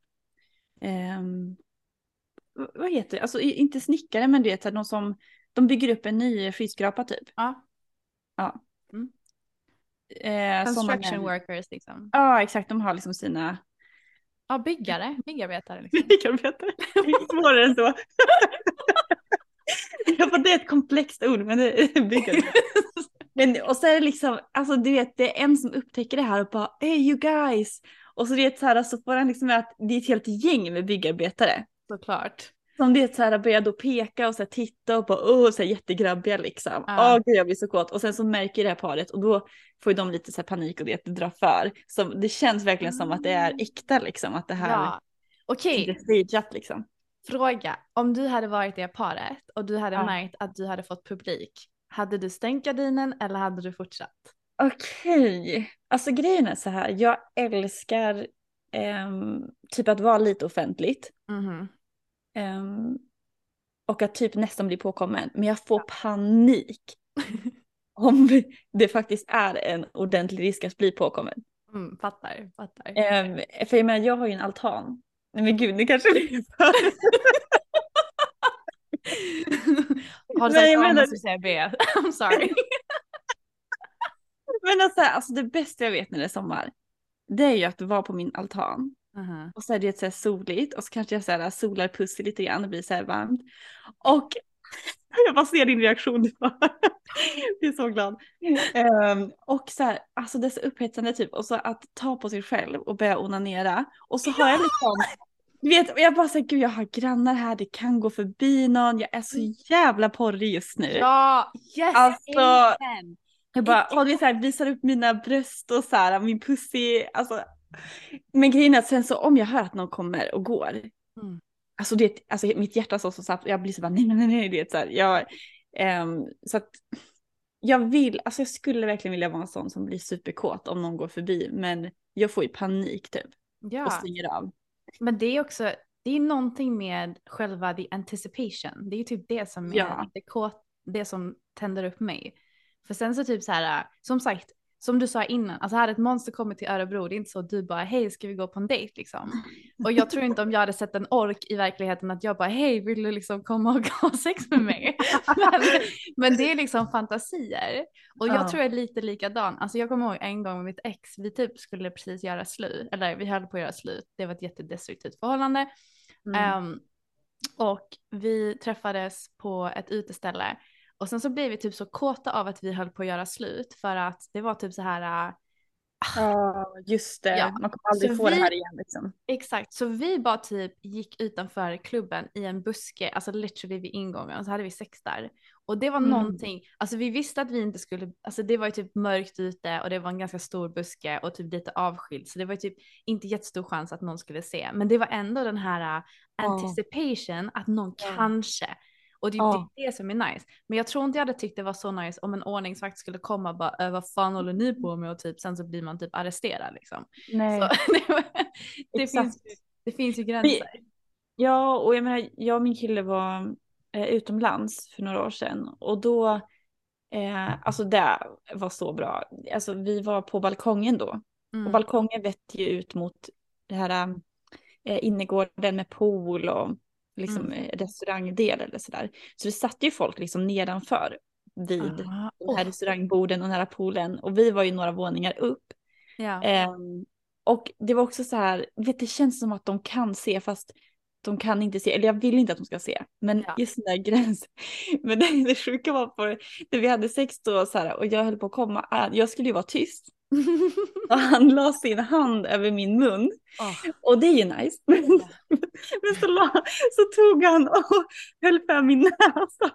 V- vad heter det? Alltså inte snickare men du vet, så här, de som, de bygger upp en ny skyskrapa typ. Ja. Ja. Eh, Construction workers liksom. Ja exakt, de har liksom sina Ja byggare, byggarbetare liksom. byggarbetare. Svårare än så. Ja, för det är ett komplext ord, men det är byggarbetare. Men, och så är det liksom, alltså du vet, det är en som upptäcker det här och bara hey you guys. Och så, det så, här, så får han liksom med att det är ett helt gäng med byggarbetare. Såklart. Som det så här börjar då peka och så här, titta och bara åh, så här, jättegrabbiga liksom. Åh Ja. gud jag blir så kåt. Och sen så märker det här paret och då får ju de lite så här panik och det drar för. Så det känns verkligen som att det är äkta liksom. Att det här Ja. Okej, är stageat liksom. fråga. Om du hade varit det paret och du hade Ja. märkt att du hade fått publik. Hade du stängt gardinen eller hade du fortsatt? Okej, alltså grejen är så här, jag älskar ehm, typ att vara lite offentligt. Mhm. Ehm, och att typ nästan bli påkommen. Men jag får panik om det faktiskt är en ordentlig risk att bli påkommen. Mm, fattar, fattar. Ehm, för jag menar, jag har ju en altan. Nej men gud, det kanske blir för... Har du sagt A menar- måste du säga B. I'm sorry. Men alltså, alltså det bästa jag vet när det är sommar, det är ju att vara på min altan. Mhm. Och så är det så här soligt och så kanske jag så här solar pussy lite grann och blir så här varmt. Och jag bara ser din reaktion, du bara blir så glad. Ehm, och så här, alltså det är så upphetsande typ. Och så att ta på sig själv och börja onanera. Och så har jag liksom, du vet, jag bara säger gud jag har grannar här, det kan gå förbi någon, jag är så jävla porrig just nu. Ja, yes! Alltså, amen. Jag bara, och det är så här, visar upp mina bröst och så här, min pussy, alltså. Men grejen är att sen så om jag hör att någon kommer och går, Mm. alltså det, alltså mitt hjärta så så snabbt, jag blir så bara nej, nej, nej, nej, det så här, jag, ehm, så att jag vill, alltså jag skulle verkligen vilja vara en sån som blir superkåt om någon går förbi, men jag får ju panik typ och Ja, stänger av. men det är också, det är någonting med själva the anticipation. Det är ju typ det som är Ja. det, kåt, det som tänder upp mig. För sen så typ så här, som sagt, som du sa innan, alltså hade ett monster kommit till Örebro, det är inte så att du bara hej ska vi gå på en dejt liksom. Och jag tror inte om jag hade sett en ork i verkligheten att jag bara hej vill du liksom komma och ha sex med mig? men, men det är liksom fantasier. Och jag Ja. tror jag är lite likadan. Alltså jag kommer ihåg en gång med mitt ex, vi typ skulle precis göra slut, eller vi höll på att göra slut, det var ett jättedestruktivt förhållande. Mm. Ehm, och vi träffades på ett uteställe och sen så blev vi typ så kåta av att vi höll på att göra slut för att det var typ så här, äh, Ja, just det. Ja, Man kommer aldrig så få det vi- här igen liksom. Exakt, så vi bara typ gick utanför klubben i en buske, alltså literally vid ingången och så hade vi sex där. Och det var Mm. någonting, alltså vi visste att vi inte skulle, alltså det var ju typ mörkt ute och det var en ganska stor buske och typ lite avskild så det var ju typ inte jättestor chans att någon skulle se. Men det var ändå den här uh, anticipation att någon Ja. kanske. Och det är Ja. det, är det som är nice. Men jag tror inte jag hade tyckt det var så nice om en ordningsvakt skulle komma och bara "Äh, vad fan håller ni på med och typ sen så blir man typ arresterad liksom. Nej. Så, det, Exakt. finns, det finns ju gränser. Ja, och jag menar, jag och min kille var eh, utomlands för några år sedan och då, eh, alltså det var så bra. Alltså vi var på balkongen då Mm. och balkongen vetter ju ut mot det här eh, innergården med pool och liksom Mm. eh, restaurangdel eller sådär. Så det satt ju folk liksom nedanför vid Ah, de här restaurangborden och nära poolen och vi var ju några våningar upp. ja. Ehm, och det var också så här, vet, det känns som att de kan se fast de kan inte se, eller jag vill inte att de ska se. Men Ja. just den där gränsen. Men det, det sjuka var på när vi hade sex då så här, och jag höll på att komma, äh, jag skulle ju vara tyst. Och han la sin hand över min mun. Åh, Och det är ju nice. Men, men så, la, så tog han och höll för min näsa.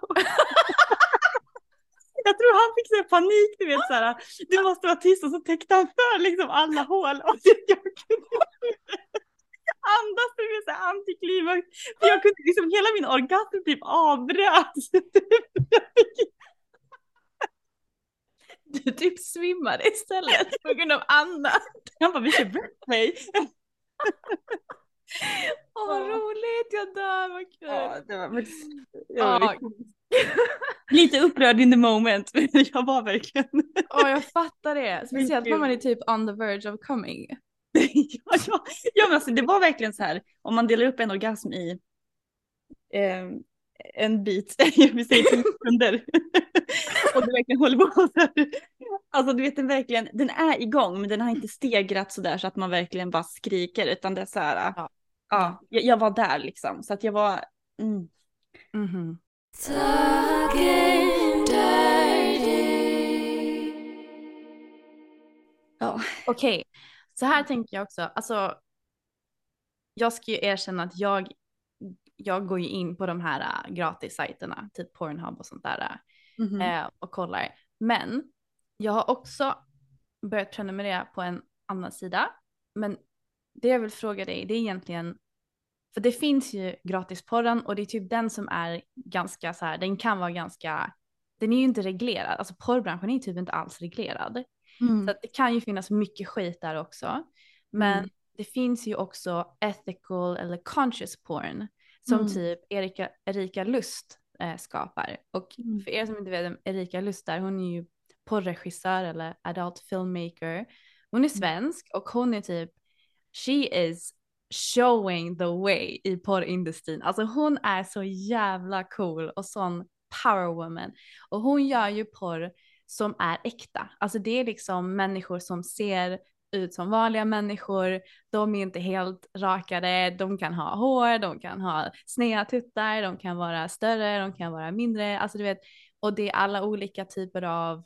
Jag tror han fick så panik, du vet så här, du måste vara tyst och så täckte han för liksom alla hål. Och jag kunde andas, det blev så här antiklimax. För Jag kunde liksom, hela min orgasm typ avbröt. Du typ svimmade istället på grund av andan. Han bara, vi kör breathplay. Åh vad roligt, jag dör, vad kul. Ja, det var, Ja. jag var lite upprörd in the moment, men jag var verkligen. Åh jag fattar det. Speciellt när man är typ on the verge of coming. ja, ja, ja, men alltså, det var verkligen så här, om man delar upp en orgasm i eh, en bit, jag vill säga tio sekunder, och du verkligen håller på så här. Alltså du vet den verkligen, den är igång men den har inte stegrat så där så att man verkligen bara skriker utan det är så här, Ja. ja, jag, jag var där liksom så att jag var, mm. Mhm. ja. Okej, så här tänker jag också. Alltså, jag ska ju erkänna att jag, jag går ju in på de här uh, gratissajterna, typ Pornhub och sånt där Mhm. eh, och kollar. Men jag har också börjat prenumerera på en annan sida. Men det jag vill fråga dig, det är egentligen, för det finns ju gratisporren och det är typ den som är ganska så här, den kan vara ganska, den är ju inte reglerad, alltså porrbranschen är typ inte alls reglerad. Mm. Så det kan ju finnas mycket skit där också. Men Mm. det finns ju också ethical eller conscious porn som Mm. typ Erika, Erika Lust eh, skapar. Och Mm. för er som inte vet vem Erika Lust är, hon är ju porrregissör eller adult filmmaker. Hon är svensk och hon är typ, she is showing the way i porrindustrin. Alltså hon är så jävla cool och sån power woman. Och hon gör ju porr som är äkta. Alltså det är liksom människor som ser ut som vanliga människor. De är inte helt rakade. De kan ha hår, de kan ha sneda tuttar, de kan vara större, de kan vara mindre. Alltså du vet, och det är alla olika typer av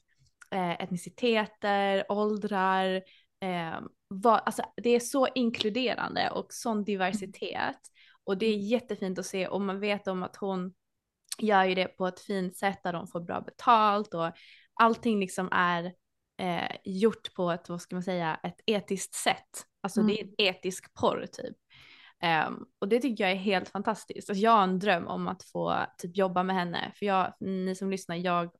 eh, etniciteter, åldrar. Eh, vad, alltså det är så inkluderande och sån diversitet. Och det är jättefint att se och man vet om att hon gör ju det på ett fint sätt där de får bra betalt och allting liksom är eh, gjort på ett, vad ska man säga, ett etiskt sätt. Alltså det är en etisk porr typ. Ehm, och det tycker jag är helt fantastiskt. Alltså, jag har en dröm om att få typ jobba med henne. För jag, ni som lyssnar, jag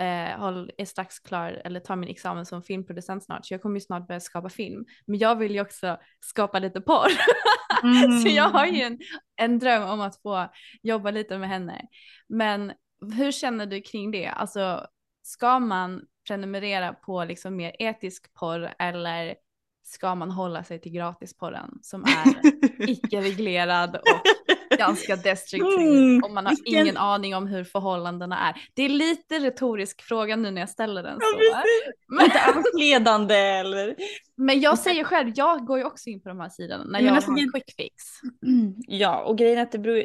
eh, håll- är strax klar eller tar min examen som filmproducent snart. Så jag kommer ju snart börja skapa film. Men jag vill ju också skapa lite porr. Så jag har ju en, en dröm om att få jobba lite med henne. Men hur känner du kring det? Alltså ska man prenumerera på liksom mer etisk porr eller ska man hålla sig till gratisporren som är icke-reglerad och ganska destruktiv Mm, och man har vilken- ingen aning om hur förhållandena är. Det är lite retorisk fråga nu när jag ställer den Ja, så. precis. Men, Inte alls ledande eller? men jag säger själv, jag går ju också in på de här sidorna när Men jag alltså, har en quick fix. Ja, och grejen är att det beror,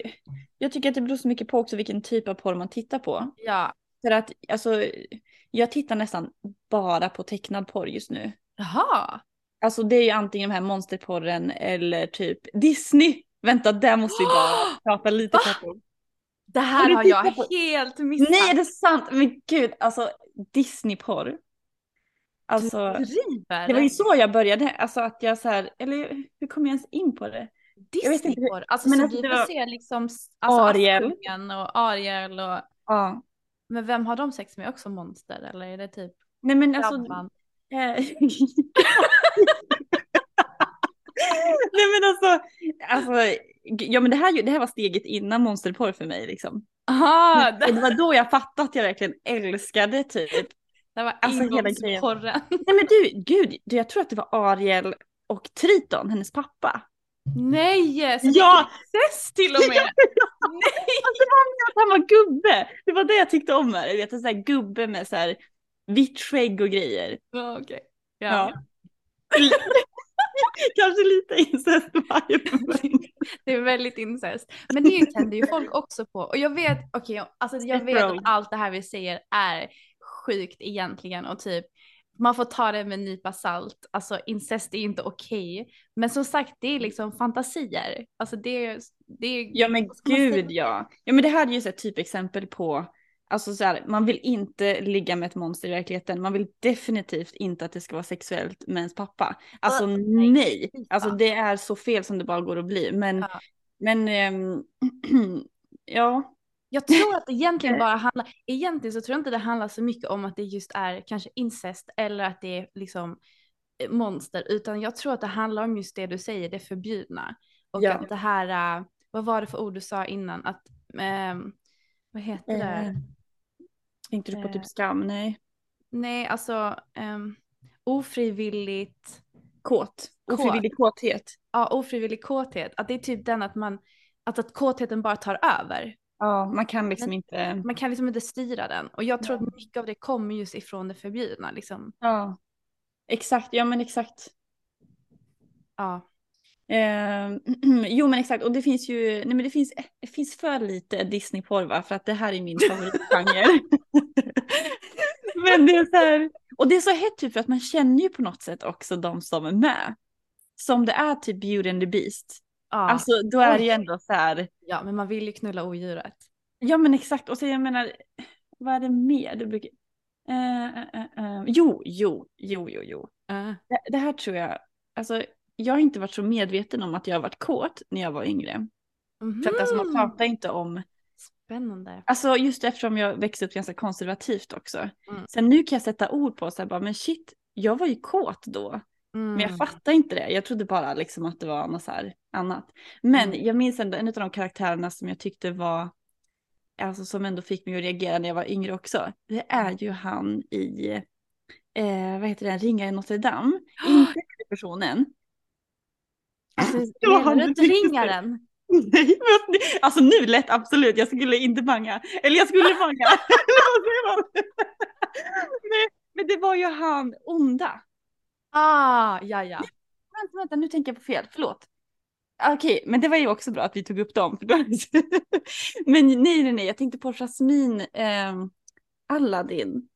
jag tycker att det beror så mycket på också vilken typ av porr man tittar på. Ja, För att alltså, jag tittar nästan bara på tecknad porr just nu. Jaha. Alltså det är ju antingen de här monsterporren eller typ Disney. Vänta, där måste vi bara prata lite kort om. Det här har jag på- helt missat. Nej, är det sant? Men gud, alltså Disneyporr. Alltså, Du driver. det var ju så jag började. Alltså att jag så här, eller hur kom jag ens in på det? Disneyporr. Alltså men så alltså, vi får se liksom alltså, Ariel. Och Ariel och Ja. Men vem har de sex med också monster eller är det typ Nej men alltså. Nej men alltså, alltså, ja men det här, det här var steget innan monsterporr för mig liksom. Aha, det, det var då jag fattade att jag verkligen älskade typ. det var alltså, hela grejen. Nej men du, gud, du, jag tror att det var Ariel och Triton, hennes pappa. Nej! Så Ja! Incest till och med! Alltså, det var mer att han var gubbe. Det var det jag tyckte om. Du vet en sån här gubbe med så här vitt skägg och grejer. Ja, Okej. Ja. Ja. Kanske lite incest-vibe. Det är väldigt incest. Men det tänder ju folk också på. Och jag vet, okej, alltså jag vet att allt det här vi säger är sjukt egentligen och typ man får ta det med en nypa salt. Alltså incest är inte okej. Men som sagt, det är liksom fantasier. Alltså det det Ja men gud ja. Ja men det här är ju här typexempel på, alltså så här, man vill inte ligga med ett monster i verkligheten. Man vill definitivt inte att det ska vara sexuellt med ens pappa. Alltså Uh, nej. nej. Alltså det är så fel som det bara går att bli. Men, Ja. men ehm, ja. Jag tror att det egentligen bara handlar, egentligen så tror jag inte det handlar så mycket om att det just är kanske incest eller att det är liksom eh, monster, utan jag tror att det handlar om just det du säger, det förbjudna. Och Ja. att det här, äh, vad var det för ord du sa innan, att, ehm, vad heter det? Eh, tänkte du på Eh. typ skam? Nej. Nej, alltså um, ofrivilligt, Kåt. Kåt. Ofrivillig kåthet. ja ofrivillig kåthet, att det är typ den att man, att, att kåtheten bara tar över. Ja, man kan liksom Men- inte. Man kan liksom inte styra den. Och jag tror att mycket av det kommer just ifrån det förbjudna. Liksom. Ja. Exakt, ja men exakt. Ja. Eh, jo men exakt, och det finns ju, nej men det finns, det finns för lite Disneyporr va, för att det här är min favoritgenre. men det är så här, och det är så hett typ för att man känner ju på något sätt också de som är med. Som det är typ Beauty and the Beast. Ja. Alltså då är det ju ändå så här, ja, men man vill ju knulla odjuret. ja men exakt, och så jag menar, vad är det mer? Det brukar, eh, eh, eh, eh, jo, jo, jo, jo, jo. Uh. Det, det här tror jag, alltså jag har inte varit så medveten om att jag har varit kåt när jag var yngre. För att alltså, man pratar inte om, Mhm. Spännande. alltså just eftersom jag växte upp ganska konservativt också. Mm. Sen nu kan jag sätta ord på så här bara, men shit, jag var ju kåt då. Mm. Men jag fattar inte det. Jag trodde bara liksom att det var något så annat. Men Mm. jag minns ändå en av de karaktärerna som jag tyckte var, alltså som ändå fick mig att reagera när jag var yngre också. Det är ju han i, eh, vad heter den, Ringar i Notre Dame. Inte personen. Alltså, Det menar du tänkte ringaren? Nej, men det- alltså nu lätt absolut, jag skulle inte banga. Eller jag skulle banga. Nej, men det var ju han onda. Ah, ja, ja. Vänta, vänta, nu tänker jag på fel, förlåt. Okej, men det var ju också bra att vi tog upp dem. men nej, nej, nej, jag tänkte på Jasmine eh, Aladdin.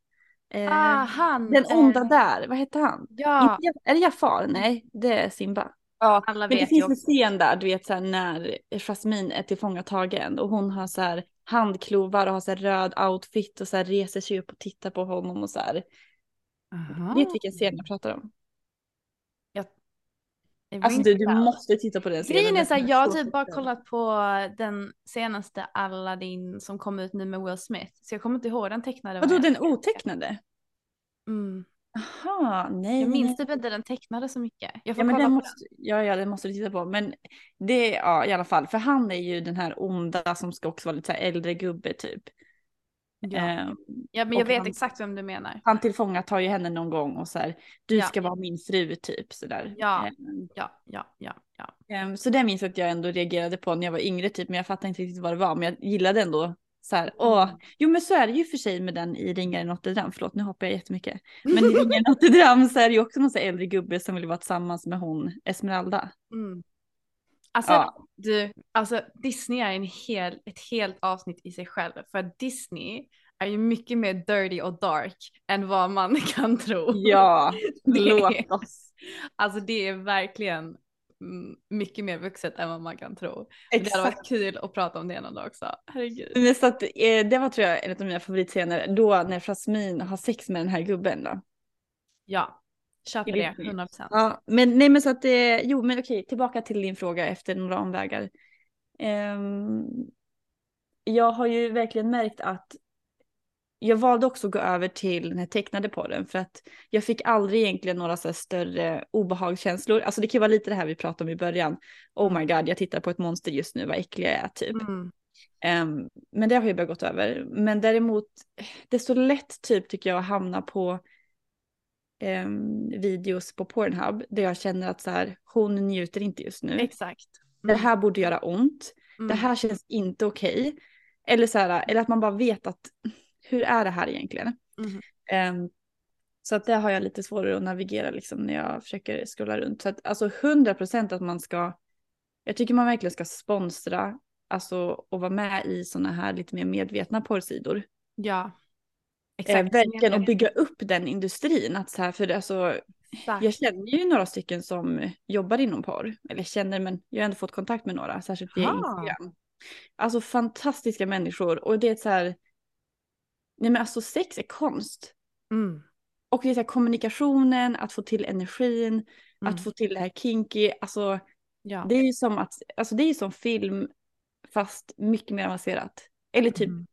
Eh, Ah, han. den onda eh, där, vad heter han? Ja, Inte, är det Jafar? Nej, det är Simba. ja, alla Men det vet finns en scen där, du vet så här, när Jasmine är tillfångatagen och hon har så här handklovar och har så här röd outfit och så här reser sig upp och tittar på honom och så här. Aha. Vet vilken scen jag pratar om? Alltså du, du måste titta på den scenen. Grejen är den så här, är jag har typ bara kollat på den senaste Aladdin som kom ut nu med Will Smith. Så jag kommer inte ihåg den tecknade. Vadå den otecknade? Mm. Jaha, nej. Jag minns typ inte den tecknade så mycket. Jag får Ja men kolla den på måste, ja, ja den måste du titta på. Men det, ja i alla fall. För han är ju den här onda som ska också vara lite så äldre gubbe typ. Ja. Eh, ja, men jag vet han- exakt vem du menar. han tillfångatar ju henne någon gång och så här. Du Ja. ska vara min fru typ sådär. Ja. Eh, Ja, ja, ja, ja. Ehm, Så det minns jag att jag ändå reagerade på när jag var yngre typ, men jag fattade inte riktigt vad det var, men jag gillade ändå så här, åh, jo men så är det ju för sig med den i Ringar i Notre Dame, förlåt nu hoppar jag jättemycket. Men i Ringar i Notre Dame så är det ju också någon så äldre gubbe som vill vara tillsammans med hon Esmeralda. Mm. Alltså, Ja. du, alltså Disney är en hel, ett helt avsnitt i sig själv. För Disney är ju mycket mer dirty och dark än vad man kan tro. Ja, Det låt oss. Alltså det är verkligen mycket mer vuxet än vad man kan tro. Men Det hade Exakt. varit kul att prata om det någon dag också. Herregud. Men så att, eh, det var tror jag en av mina favoritscener, då när Jasmine har sex med den här gubben då. Ja, köper det det fint? 100 procent. Ja, men nej men så att eh, jo men okej, tillbaka till din fråga efter några omvägar. Ehm, jag har ju verkligen märkt att jag valde också att gå över till den här tecknade podden för att jag fick aldrig egentligen några så större obehagskänslor. Alltså det kan ju vara lite det här vi pratade om i början. Oh my god, jag tittar på ett monster just nu, vad äcklig jag är typ. Mm. Ehm, men det har jag börjat gått över. Men däremot, det är så lätt typ tycker jag att hamna på ehm, videos på Pornhub där jag känner att så här, hon njuter inte just nu. Exakt. Det här borde göra ont. Mm. Det här känns inte okej. Eller så här, eller att man bara vet att hur är det här egentligen? Mhm. Ehm, så att det har jag lite svårare att navigera liksom när jag försöker scrolla runt. Så att alltså 100% att man ska, jag tycker man verkligen ska sponsra, alltså och vara med i sådana här lite mer medvetna porrsidor. Ja. Eh, Exakt. verkligen och bygga upp den industrin. Att så här, för det, alltså, Exakt. jag känner ju några stycken som jobbar inom porr. Eller känner, men jag har ändå fått kontakt med några, särskilt via. Instagram. Alltså fantastiska människor och det är så här, nej men alltså sex är konst. Mm. Och det är så här, kommunikationen, att få till energin, Mm. att få till det här kinky, alltså Ja. det är ju som att, alltså det är som film fast mycket mer avancerat. Eller typ Mm.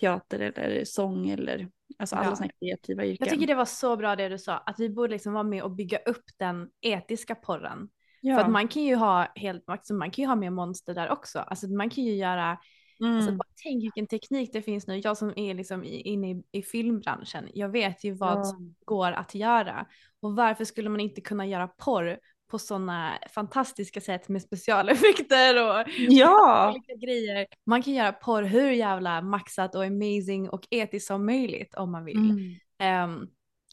teater eller sång eller alltså alla Ja. sådana kreativa yrken. Jag tycker det var så bra det du sa, att vi borde liksom vara med och bygga upp den etiska porren. ja. För att man kan ju ha helt, alltså man kan ju ha med monster där också. Alltså man kan ju göra, mm. alltså bara tänk vilken teknik det finns nu. Jag som är liksom inne i, i filmbranschen, jag vet ju vad Ja. som går att göra. Och varför skulle man inte kunna göra porr på sådana fantastiska sätt med specialeffekter och ja. olika grejer. Man kan göra porr hur jävla maxat och amazing och etiskt som möjligt om man vill. Mm. Ehm,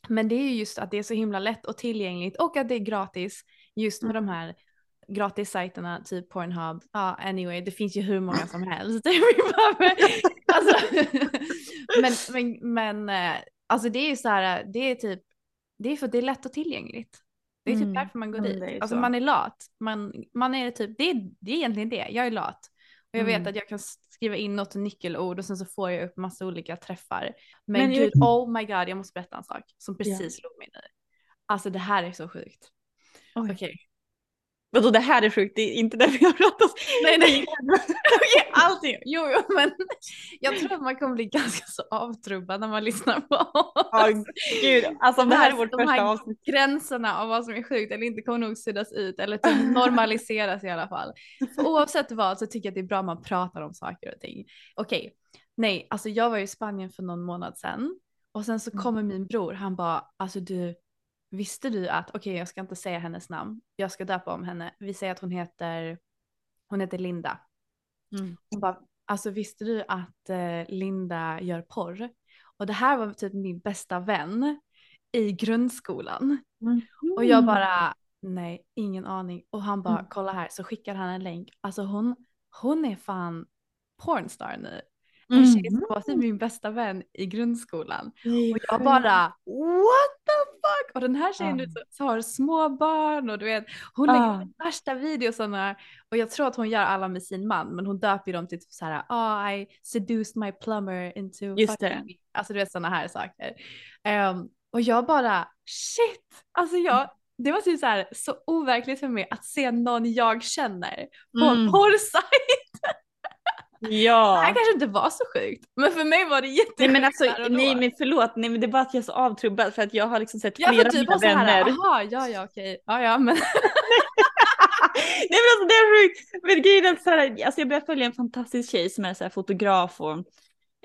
men det är ju just att det är så himla lätt och tillgängligt och att det är gratis just med de Mm. här gratissajterna typ Pornhub. Ja anyway det finns ju hur många som helst. Alltså, men men, men eh, alltså det är ju så här, det är typ, det är för att det är lätt och tillgängligt. Det är typ Mm. därför man går dit. Alltså så. man är lat. Man, man är typ, det är, det är egentligen det, jag är lat. Och jag vet Mm. att jag kan skriva in något nyckelord och sen så får jag upp massa olika träffar. Men, Men jag- gud, oh my god, jag måste berätta en sak som precis slog mig nu. Alltså det här är så sjukt. Okej, Vadå det här är sjukt, det är inte det vi har pratat om. nej nej. Okej, allting. Jo, jo, men jag tror att man kommer bli ganska så avtrubbad när man lyssnar på oss. Ja gud, alltså om det här är vårt de första avsnitt. gränserna av vad som är sjukt eller inte kommer nog suddas ut eller typ normaliseras i alla fall. För oavsett vad så tycker jag att det är bra att man pratar om saker och ting. Okej, nej, alltså jag var i Spanien för någon månad sedan och sen så Mm. kommer min bror, han bara, alltså du, visste du att, okej jag ska inte säga hennes namn, jag ska döpa om henne, vi säger att hon heter, hon heter Linda. Mm. Hon bara, alltså visste du att eh, Linda gör porr? Och det här var typ min bästa vän i grundskolan. Och jag bara, nej, ingen aning. Och han bara, Mm. kolla här, så skickar han en länk. Alltså hon, hon är fan pornstar nu. Mm. En tjej som var typ min bästa vän i grundskolan. Och jag bara, what the fuck? Och den här tjejen Ja. vet, så har små barn och du vet, hon lägger Ja. de värsta videosarna. Och jag tror att hon gör alla med sin man, men hon döper dem till typ så här, oh I seduced my plumber into Just fucking det. me." Alltså du vet sådana här saker. Ehm, och jag bara, shit! Alltså jag, det var typ så här så overkligt för mig att se någon jag känner på en Mm. Porrsajt. Det här Ja. kanske inte var så sjukt, men för mig var det jättesjukt Nej men alltså, nej men förlåt, nej men det är bara att jag är så avtrubbad för att jag har liksom sett Jag flera av typ mina så här, vänner. jaha, ja ja okej, ja ja men Nej men alltså det är sjukt. Men grejen är så här, alltså jag började följa en fantastisk tjej som är så här fotograf och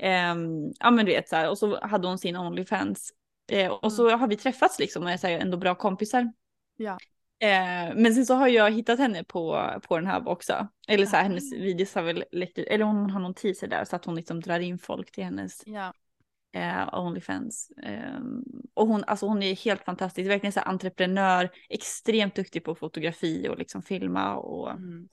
ehm, ja men du vet så här och så hade hon sin Onlyfans. Eh, och så har vi träffats liksom och är så här, ändå bra kompisar. Ja. Eh, men sen så har jag hittat henne på, på den här också. Eller så här, Ah. hennes videos har väl läckt ut, eller hon har någon teaser där så att hon liksom drar in folk till hennes ja. eh, Onlyfans. Ehm, och hon, alltså hon är helt fantastisk, verkligen så här entreprenör, extremt duktig på fotografi och liksom filma och Mm.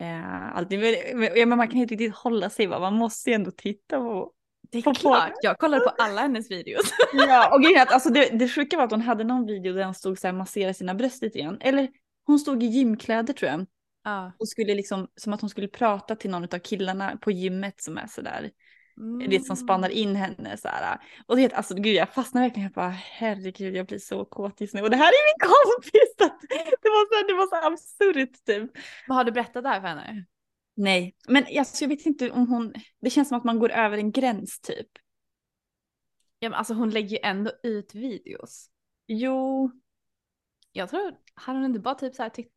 eh, allt. Men, men man kan inte riktigt hålla sig, va? man måste ju ändå titta på, Det är klart, jag kollar på alla hennes videos. Ja, och grejen alltså det, det sjuka var att hon hade någon video där hon stod så här massera sina bröst lite grann. Eller hon stod i gymkläder tror jag. Ja. Och skulle liksom, som att hon skulle prata till någon av killarna på gymmet som är sådär. Det som spanar in henne så här. Och det, alltså gud jag fastnar verkligen. Jag bara herregud jag blir så kåt just nu. Och det här är min kompis. Det var så, det var så absurt typ. Vad har du berättat där för henne? Nej, men alltså, jag vet inte om hon, det känns som att man går över en gräns typ. Ja, men alltså hon lägger ju ändå ut videos. Jo, Jag tror, hade hon inte bara typ så här tyckt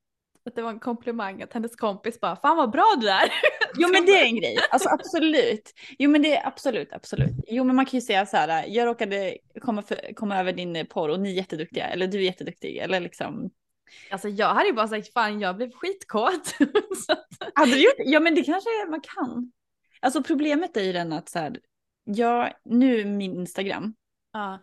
att det var en komplimang att hennes kompis bara fan vad bra du är. jo men det är en grej. Alltså absolut. Jo men det är absolut, absolut. Jo men man kan ju säga så här, jag råkade komma, för, komma över din porr och ni är jätteduktiga, eller du är jätteduktig, eller liksom. Alltså jag hade ju bara sagt fan jag blev skitkåt. Hade du gjort Ja men det kanske man kan. Alltså problemet är ju den att så här, jag, nu min Instagram, ja.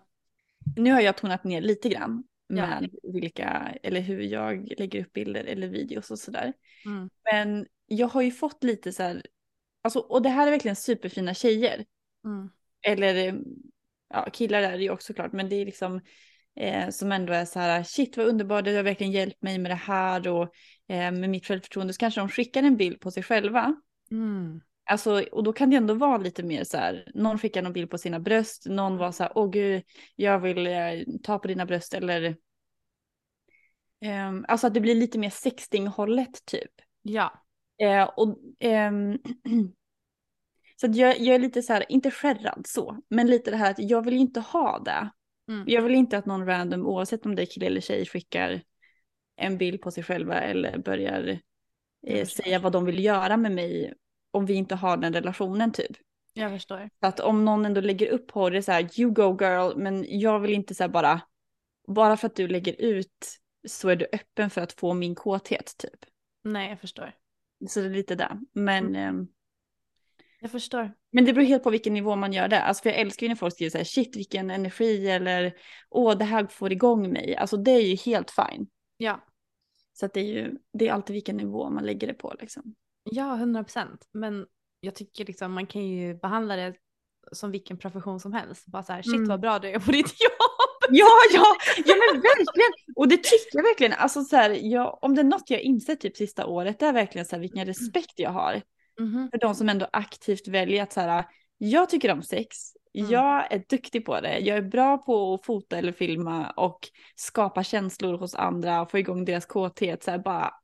nu har jag tonat ner lite grann Ja. med vilka, eller hur jag lägger upp bilder eller videos och sådär. Mm. Men jag har ju fått lite så här, alltså, och det här är verkligen superfina tjejer. Mm. Eller ja, killar är det ju också klart, men det är liksom eh, som ändå är så här, shit vad underbart, du har verkligen hjälpt mig med det här och eh, med mitt självförtroende. Så kanske de skickar en bild på sig själva. Mm. Alltså, och då kan det ändå vara lite mer så här, någon skickar någon bild på sina bröst, någon var så här, åh gud, jag vill eh, ta på dina bröst eller Ehm, alltså att det blir lite mer sexting-hållet typ. Ja. Eh, och, ehm, så jag, jag är lite så här, inte skärrad så, men lite det här att jag vill ju inte ha det. Mm. Jag vill inte att någon random, oavsett om det är kille eller tjej, skickar en bild på sig själva eller börjar eh, säga vad de vill göra med mig om vi inte har den relationen typ. Jag förstår. Så att om någon ändå lägger upp på det så här, you go girl, men jag vill inte så här bara, bara för att du lägger ut så är du öppen för att få min kåthet typ. Nej jag förstår. Så det är lite där. Men, Mm. ehm, Jag förstår. men det beror helt på vilken nivå man gör det. Alltså för jag älskar ju när folk skriver så här, shit vilken energi eller åh det här får igång mig. Alltså det är ju helt fine. Ja. Så att det är ju, det är alltid vilken nivå man lägger det på liksom. Ja, 100 procent. Men jag tycker liksom man kan ju behandla det som vilken profession som helst. Bara så här, shit Mm. vad bra du är på ditt jobb. Ja, ja, ja men verkligen. Och det tycker jag verkligen. Alltså så här, jag, om det är något jag insett typ sista året, det är verkligen så här vilken respekt jag har. Mhm. För de som ändå aktivt väljer att så här, jag tycker om sex, Mm. jag är duktig på det, jag är bra på att fota eller filma och skapa känslor hos andra och få igång deras kåthet. Så här, bara,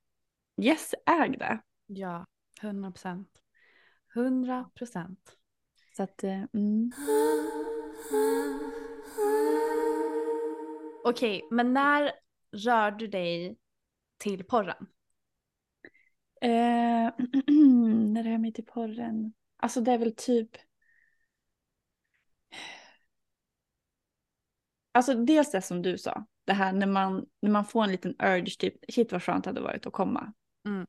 yes, äg det. Ja, 100 procent. 100 procent. Så att, eh, mm. Okej, men när rör du dig till porren? Eh, när jag mig till porren? Alltså det är väl typ... Alltså dels det som du sa, det här när man, när man får en liten urge, typ shit vad skönt det hade varit att komma. Mm.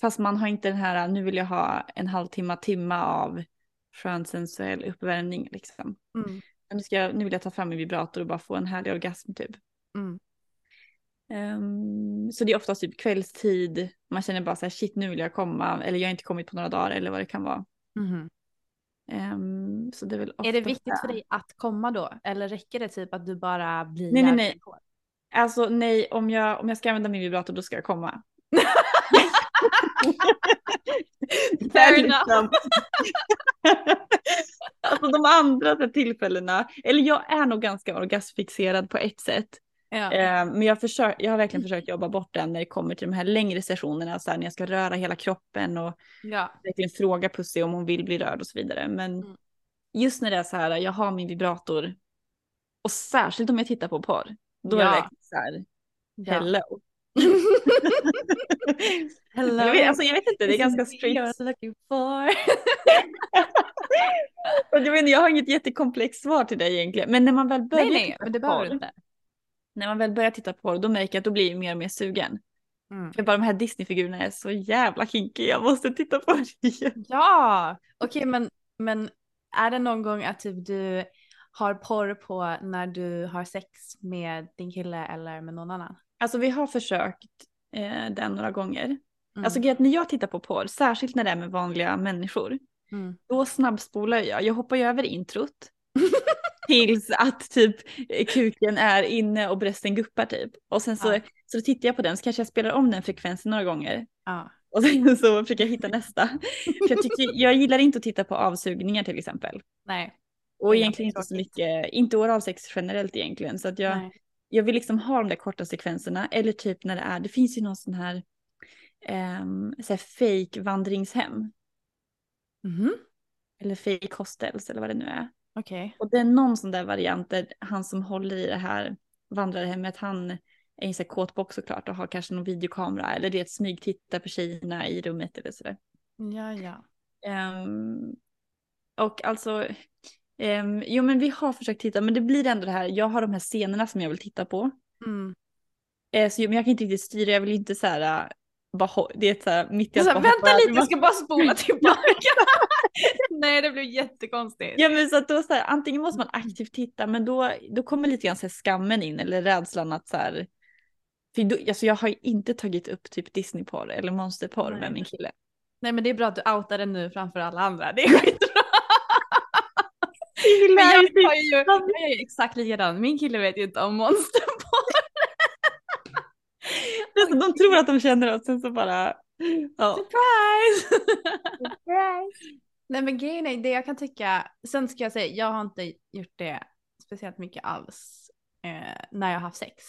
Fast man har inte den här, nu vill jag ha en halvtimme, timme av skön sensuell uppvärmning liksom. Mm. Nu, ska jag, nu vill jag ta fram min vibrator och bara få en härlig orgasm typ. Mm. Ehm, så det är oftast typ kvällstid, man känner bara så här shit nu vill jag komma, eller jag har inte kommit på några dagar eller vad det kan vara. Ehm, så det är väl Är det viktigt för dig att komma då? Eller räcker det typ att du bara blir Nej, nej, nej. Alltså nej, om jag, om jag ska använda min vibrator då ska jag komma. Fair enough. liksom- alltså de andra tillfällena, eller jag är nog ganska orgasmfixerad på ett sätt. Ja. Eh, men jag, försök, jag har verkligen försökt jobba bort den när det kommer till de här längre sessionerna, så här, när jag ska röra hela kroppen och ja. verkligen fråga Pussy om hon vill bli rörd och så vidare. Men Mm. just när det är så här, jag har min vibrator och särskilt om jag tittar på porr, då är Ja. det verkligen så här, ja. hello. Hello. Jag vet, alltså, jag vet inte, det är ganska you're strikt. looking for. Och Jag, har inget jättekomplext svar till dig egentligen, men när man väl börjar nej, nej, men det behöver du inte. När man väl börjar titta på porr, då märker jag att då blir jag mer och mer sugen. Mm. För bara de här Disney-figurerna är så jävla kinky, jag måste titta på det igen. Ja, okej men, men är det någon gång att typ du har porr på när du har sex med din kille eller med någon annan? Alltså vi har försökt eh, den några gånger. Mm. Alltså att när jag tittar på porr, särskilt när det är med vanliga människor, Mm. Då snabbspolar jag. Jag hoppar ju över introt. tills att typ kuken är inne och brösten guppar typ. Och sen så, Ja. så tittar jag på den så kanske jag spelar om den frekvensen några gånger. Ja. Och sen så försöker jag hitta nästa. För jag, tycker, jag gillar inte att titta på avsugningar till exempel. Nej. Och egentligen inte så mycket, inte oralsex generellt egentligen. Så att jag, Nej. jag vill liksom ha de där korta sekvenserna. Eller typ när det är, det finns ju någon sån här, um, så här fake vandringshem. Mhm. Eller fake hostels eller vad det nu är. Okej. Och det är någon sån där variant där han som håller i det här vandrarhemmet, han är sån här kåtbox såklart och har kanske någon videokamera eller det är ett smygtitta på tjejerna i rummet eller sådär. Ja, ja. Ehm, och alltså, ehm, jo men vi har försökt titta men det blir ändå det här, jag har de här scenerna som jag vill titta på. Mm. Eh, så, men jag kan inte riktigt styra, jag vill inte så här, äh, bara, det är så här, mitt i Så, att här, bara hoppa vänta lite, jag ska bara spola tillbaka. Nej, det blev jättekonstigt. Ja men så att då så här, antingen måste man aktivt titta men då, då kommer lite grann så här skammen in eller rädslan att så här. För då, alltså jag har ju inte tagit upp typ Disneyporr eller monsterporr Nej. med min kille. Nej, men det är bra att du outar det nu framför alla andra. Det är skitbra. Men jag, ju har ju, jag är ju exakt likadan. Min kille vet ju inte om monsterporr. sig- De tror att de känner oss sen så bara. Ja. Surprise! Nej men grejen är det jag kan tycka, sen ska jag säga, jag har inte gjort det speciellt mycket alls eh, när jag har haft sex.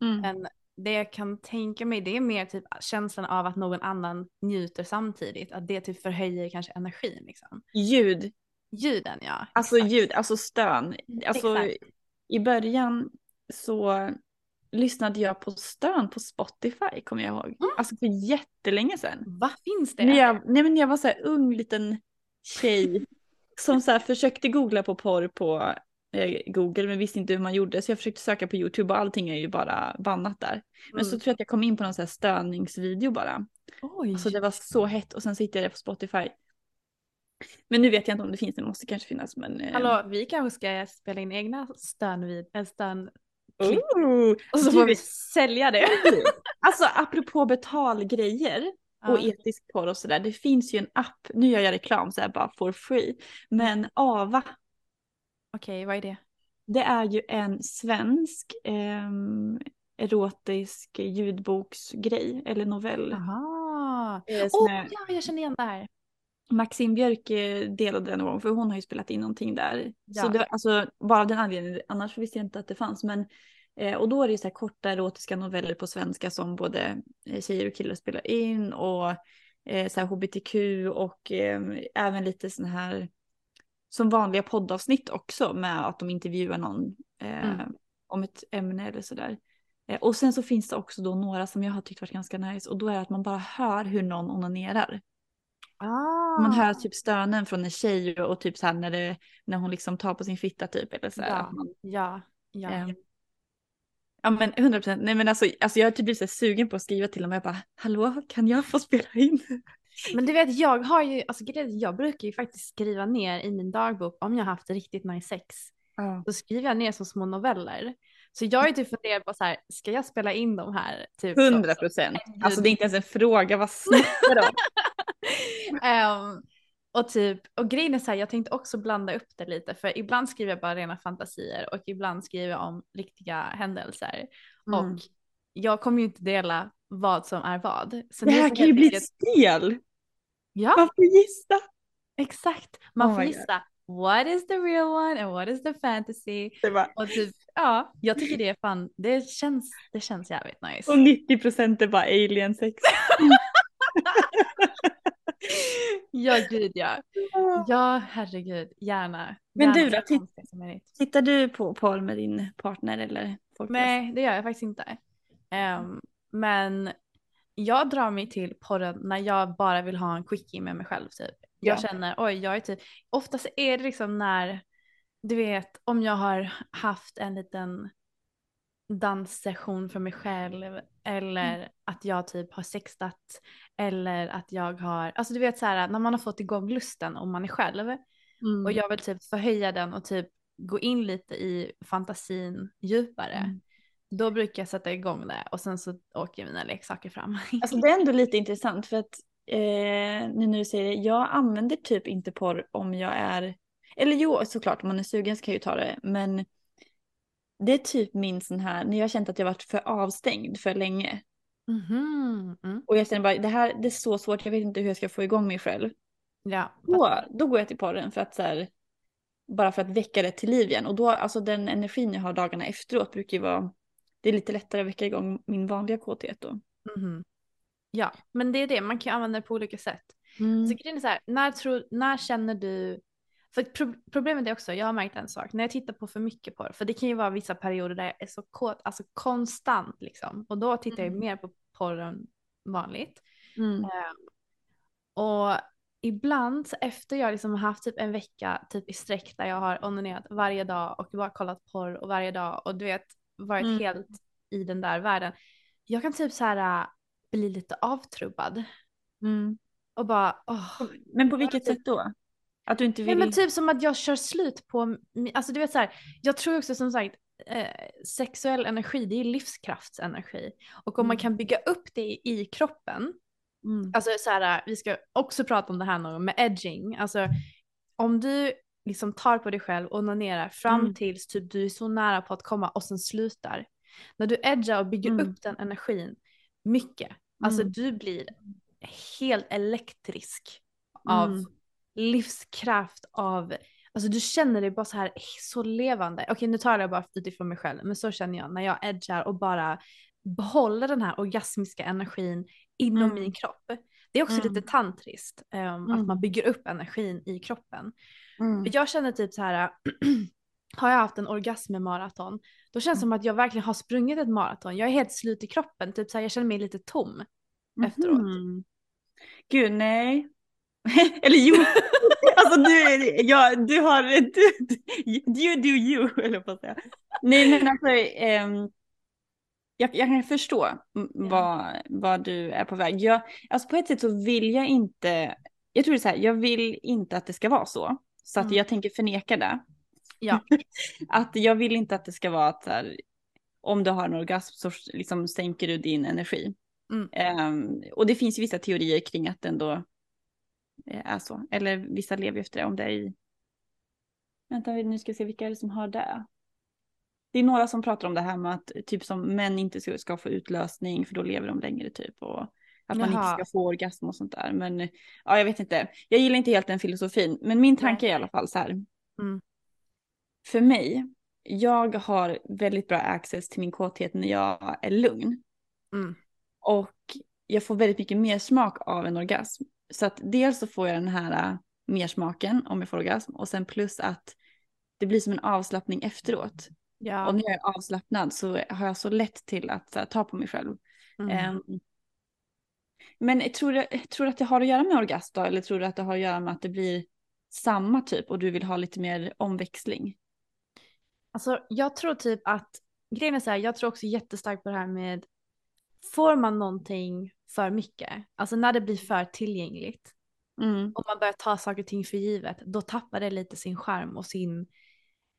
Mm. Men det jag kan tänka mig det är mer typ känslan av att någon annan njuter samtidigt. Att det typ förhöjer kanske energin liksom. Ljud, Ljuden ja. alltså exakt. ljud, alltså stön. Alltså Exakt. i början så lyssnade jag på stön på Spotify kommer jag ihåg. Alltså för jättelänge sedan. Vad finns det? När jag, nej men jag var så ung liten tjej som så här försökte googla på porr på eh, Google men visste inte hur man gjorde så jag försökte söka på YouTube och allting är ju bara bannat där. Men så Mm. tror jag att jag kom in på någon så här stöningsvideo bara. Oj. Alltså det var så hett och sen så hittade jag det på Spotify. Men nu vet jag inte om det finns, det måste kanske finnas men. eh, Hallå, vi kanske ska spela in egna stönvid, äh, stön oh, Och så du får vi sälja det. Alltså apropå betalgrejer och etisk porr och sådär. Det finns ju en app, nu gör jag reklam så här bara for free. Men Ava Okej, vad är det? Det är ju en svensk ehm, erotisk ljudboksgrej eller novell. Jaha. Eh, Åh är- ja, jag känner igen det här. Maxine Björk eh, delade den någon gång för hon har ju spelat in någonting där. Ja. Så det var alltså bara av den anledningen, annars visste jag inte att det fanns. Men, eh, och då är det så här korta erotiska noveller på svenska som både eh, tjejer och killar spelar in och eh, så här hbtq och eh, även lite sån här som vanliga poddavsnitt också med att de intervjuar någon eh, Mm. om ett ämne eller sådär. Eh, och sen så finns det också då några som jag har tyckt varit ganska nice och då är det att man bara hör hur någon onanerar. Ah. Man hör typ stönen från en tjej och, och typ så här när, det, när hon liksom tar på sin fitta typ. Eller så här, Ja. man, Ja, ja. Ehm, ja men 100 procent. Nej men alltså, alltså jag har typ blivit så sugen på att skriva till dem. Jag bara, hallå kan jag få spela in? Men du vet, jag har ju, alltså jag brukar ju faktiskt skriva ner i min dagbok om jag har haft riktigt nice sex. Ja. Då skriver jag ner som små noveller. Så jag har ju typ funderat på så här, ska jag spela in de här? Typ, som- 100 procent. Alltså det är inte ens en fråga, vad snackar du om? Och typ, och grejen är så här, jag tänkte också blanda upp det lite för ibland skriver jag bara rena fantasier och ibland skriver jag om riktiga händelser. Mm. Och jag kommer ju inte dela vad som är vad. Så Det här kan ju bli enkelt- ett spel. Ja, Man får gissa. exakt. Man Oh får my God. gissa. What is the real one and what is the fantasy? Det var, Och typ, ja, jag tycker det är fan, det känns, det känns jävligt nice. och 90 procent är bara alien sex. Ja, gud ja. Ja, herregud, gärna. Men gärna du då, titt-. Tittar du på porr med din partner eller folklös? Nej, det gör jag faktiskt inte. Ehm, men jag drar mig till porren när jag bara vill ha en quickie med mig själv typ. Jag Ja. känner, oj, jag är typ, oftast är det liksom när, du vet, om jag har haft en liten danssession för mig själv eller att jag typ har sextat eller att jag har, alltså du vet så här när man har fått igång lusten om man är själv Mm. och jag vill typ förhöja den och typ gå in lite i fantasin djupare. Mm. Då brukar jag sätta igång det och sen så åker mina leksaker fram. Alltså det är ändå lite intressant för att eh, nu när du säger det, jag använder typ inte porr om jag är, eller jo såklart om man är sugen så kan jag ju ta det, men det är typ min sån här, när jag har känt att jag varit för avstängd för länge. Mhm, mm. Och jag känner bara, det här det är så svårt, jag vet inte hur jag ska få igång mig själv. Ja. Då, då går jag till porren för att så här, bara för att väcka det till liv igen. Och då, alltså den energin jag har dagarna efteråt brukar ju vara, det är lite lättare att väcka igång min vanliga kåthet då. Mhm. Ja, men det är det, man kan ju använda det på olika sätt. Mm. Så grejen är så här, när, tror, när känner du, för pro, problemet är också, jag har märkt en sak, när jag tittar på för mycket porr, för det kan ju vara vissa perioder där jag är så kåt, alltså konstant liksom, och då tittar jag Mm. mer på porr än vanligt. Mm. Och ibland efter jag liksom har haft typ en vecka typ i sträck där jag har onanerat varje dag och bara kollat porr och varje dag och du vet varit Mm. helt i den där världen. Jag kan typ så här äh, bli lite avtrubbad Mm. och bara åh. Men på vilket sätt då? Att du inte Nej vill... men typ som att jag kör slut på, alltså du vet så här, jag tror också som sagt eh, sexuell energi det är livskraftsenergi och om man Mm. kan bygga upp det i kroppen Mm. Alltså så här, vi ska också prata om det här någon med edging. Alltså om du liksom tar på dig själv och onanerar fram Mm. tills typ du är så nära på att komma och sen slutar. När du edgar och bygger Mm. upp den energin mycket, alltså Mm. du blir helt elektrisk av Mm. Livskraft, av Alltså du känner dig bara så här så levande. Okej nu talar jag bara utifrån mig själv men så känner jag när jag edgar och bara behåller den här orgasmiska energin inom Mm. min kropp. Det är också Mm. lite tantriskt att Mm. man bygger upp energin i kroppen. Mm. Jag känner typ så här, har jag haft en orgasmmaraton, då känns det som att jag verkligen har sprungit ett maraton. Jag är helt slut i kroppen, typ så här, jag känner mig lite tom efteråt. Mhm. Gud nej. Eller jo. alltså du, ja, du har, du, you do you, eller på att säga. Nej men alltså, ehm, jag, jag kan förstå vad, vad du är på väg. Jag, alltså på ett sätt så vill jag inte, jag tror det är så här, jag vill inte att det ska vara så. Så att Mm. jag tänker förneka det. Ja. Att jag vill inte att det ska vara att här, om du har en orgasm så liksom sänker du din energi. Mm. Ehm, och det finns ju vissa teorier kring att det ändå eh, är så. Eller vissa lever efter det om det är i... Vänta nu ska vi se vilka är det som har det. Det är några som pratar om det här med att typ som män inte ska, ska få utlösning för då lever de längre typ. Och att man Jaha. inte ska få orgasm och sånt där. Men ja, jag vet inte. Jag gillar inte helt den filosofin. Men min tanke är i alla fall så här. Mm. För mig, jag har väldigt bra access till min kåthet när jag är lugn. Mm. Och jag får väldigt mycket mer smak av en orgasm. Så att dels så får jag den här äh, mersmaken om jag får orgasm. Och sen plus att det blir som en avslappning efteråt. Och Ja. när jag är avslappnad så har jag så lätt till att här, ta på mig själv. Mm. Ehm, men tror du, tror du att det har att göra med orgasm då? Eller tror du att det har att göra med att det blir samma typ och du vill ha lite mer omväxling? Alltså jag tror typ att, grejen är så här, jag tror också jättestarkt på det här med, får man någonting för mycket, alltså när det blir för tillgängligt, Mm. om man börjar ta saker och ting för givet, då tappar det lite sin charm och sin,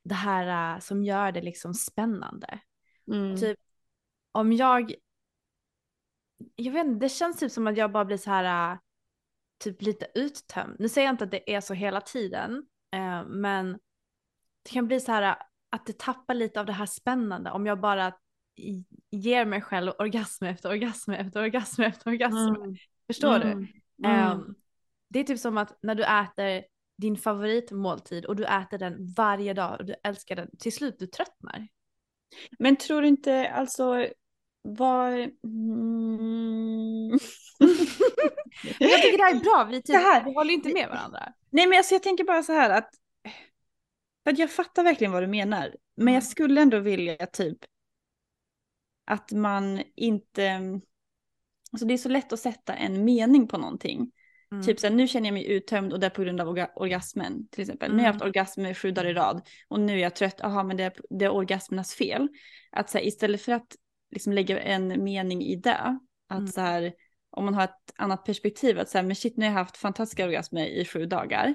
det här äh, som gör det liksom spännande. Mm. Typ om jag, jag vet inte, det känns typ som att jag bara blir så här, äh, typ lite uttömd. Nu säger jag inte att det är så hela tiden, eh, men det kan bli så här att det tappar lite av det här spännande om jag bara ger mig själv orgasm efter orgasm efter orgasm efter orgasm. Mm. Förstår du? Mm. Ehm, det är typ som att när du äter din favoritmåltid och du äter den varje dag och du älskar den, till slut du tröttnar. Men tror du inte alltså vad... Mm. Jag tycker det här är bra, vi, typ, Det här- vi håller inte med varandra. Nej men alltså jag tänker bara så här att, att jag fattar verkligen vad du menar. Men Mm. jag skulle ändå vilja typ att man inte, alltså det är så lätt att sätta en mening på någonting. Mm. Typ så här, nu känner jag mig uttömd och det är på grund av orga- orgasmen till exempel. Nu har jag Mm. haft orgasmer sju dagar i rad och nu är jag trött, jaha men det är, det är orgasmernas fel. Att så här, istället för att liksom lägga en mening i det, att Mm. så här, om man har ett annat perspektiv, att så här, men shit nu har jag haft fantastiska orgasmer i sju dagar.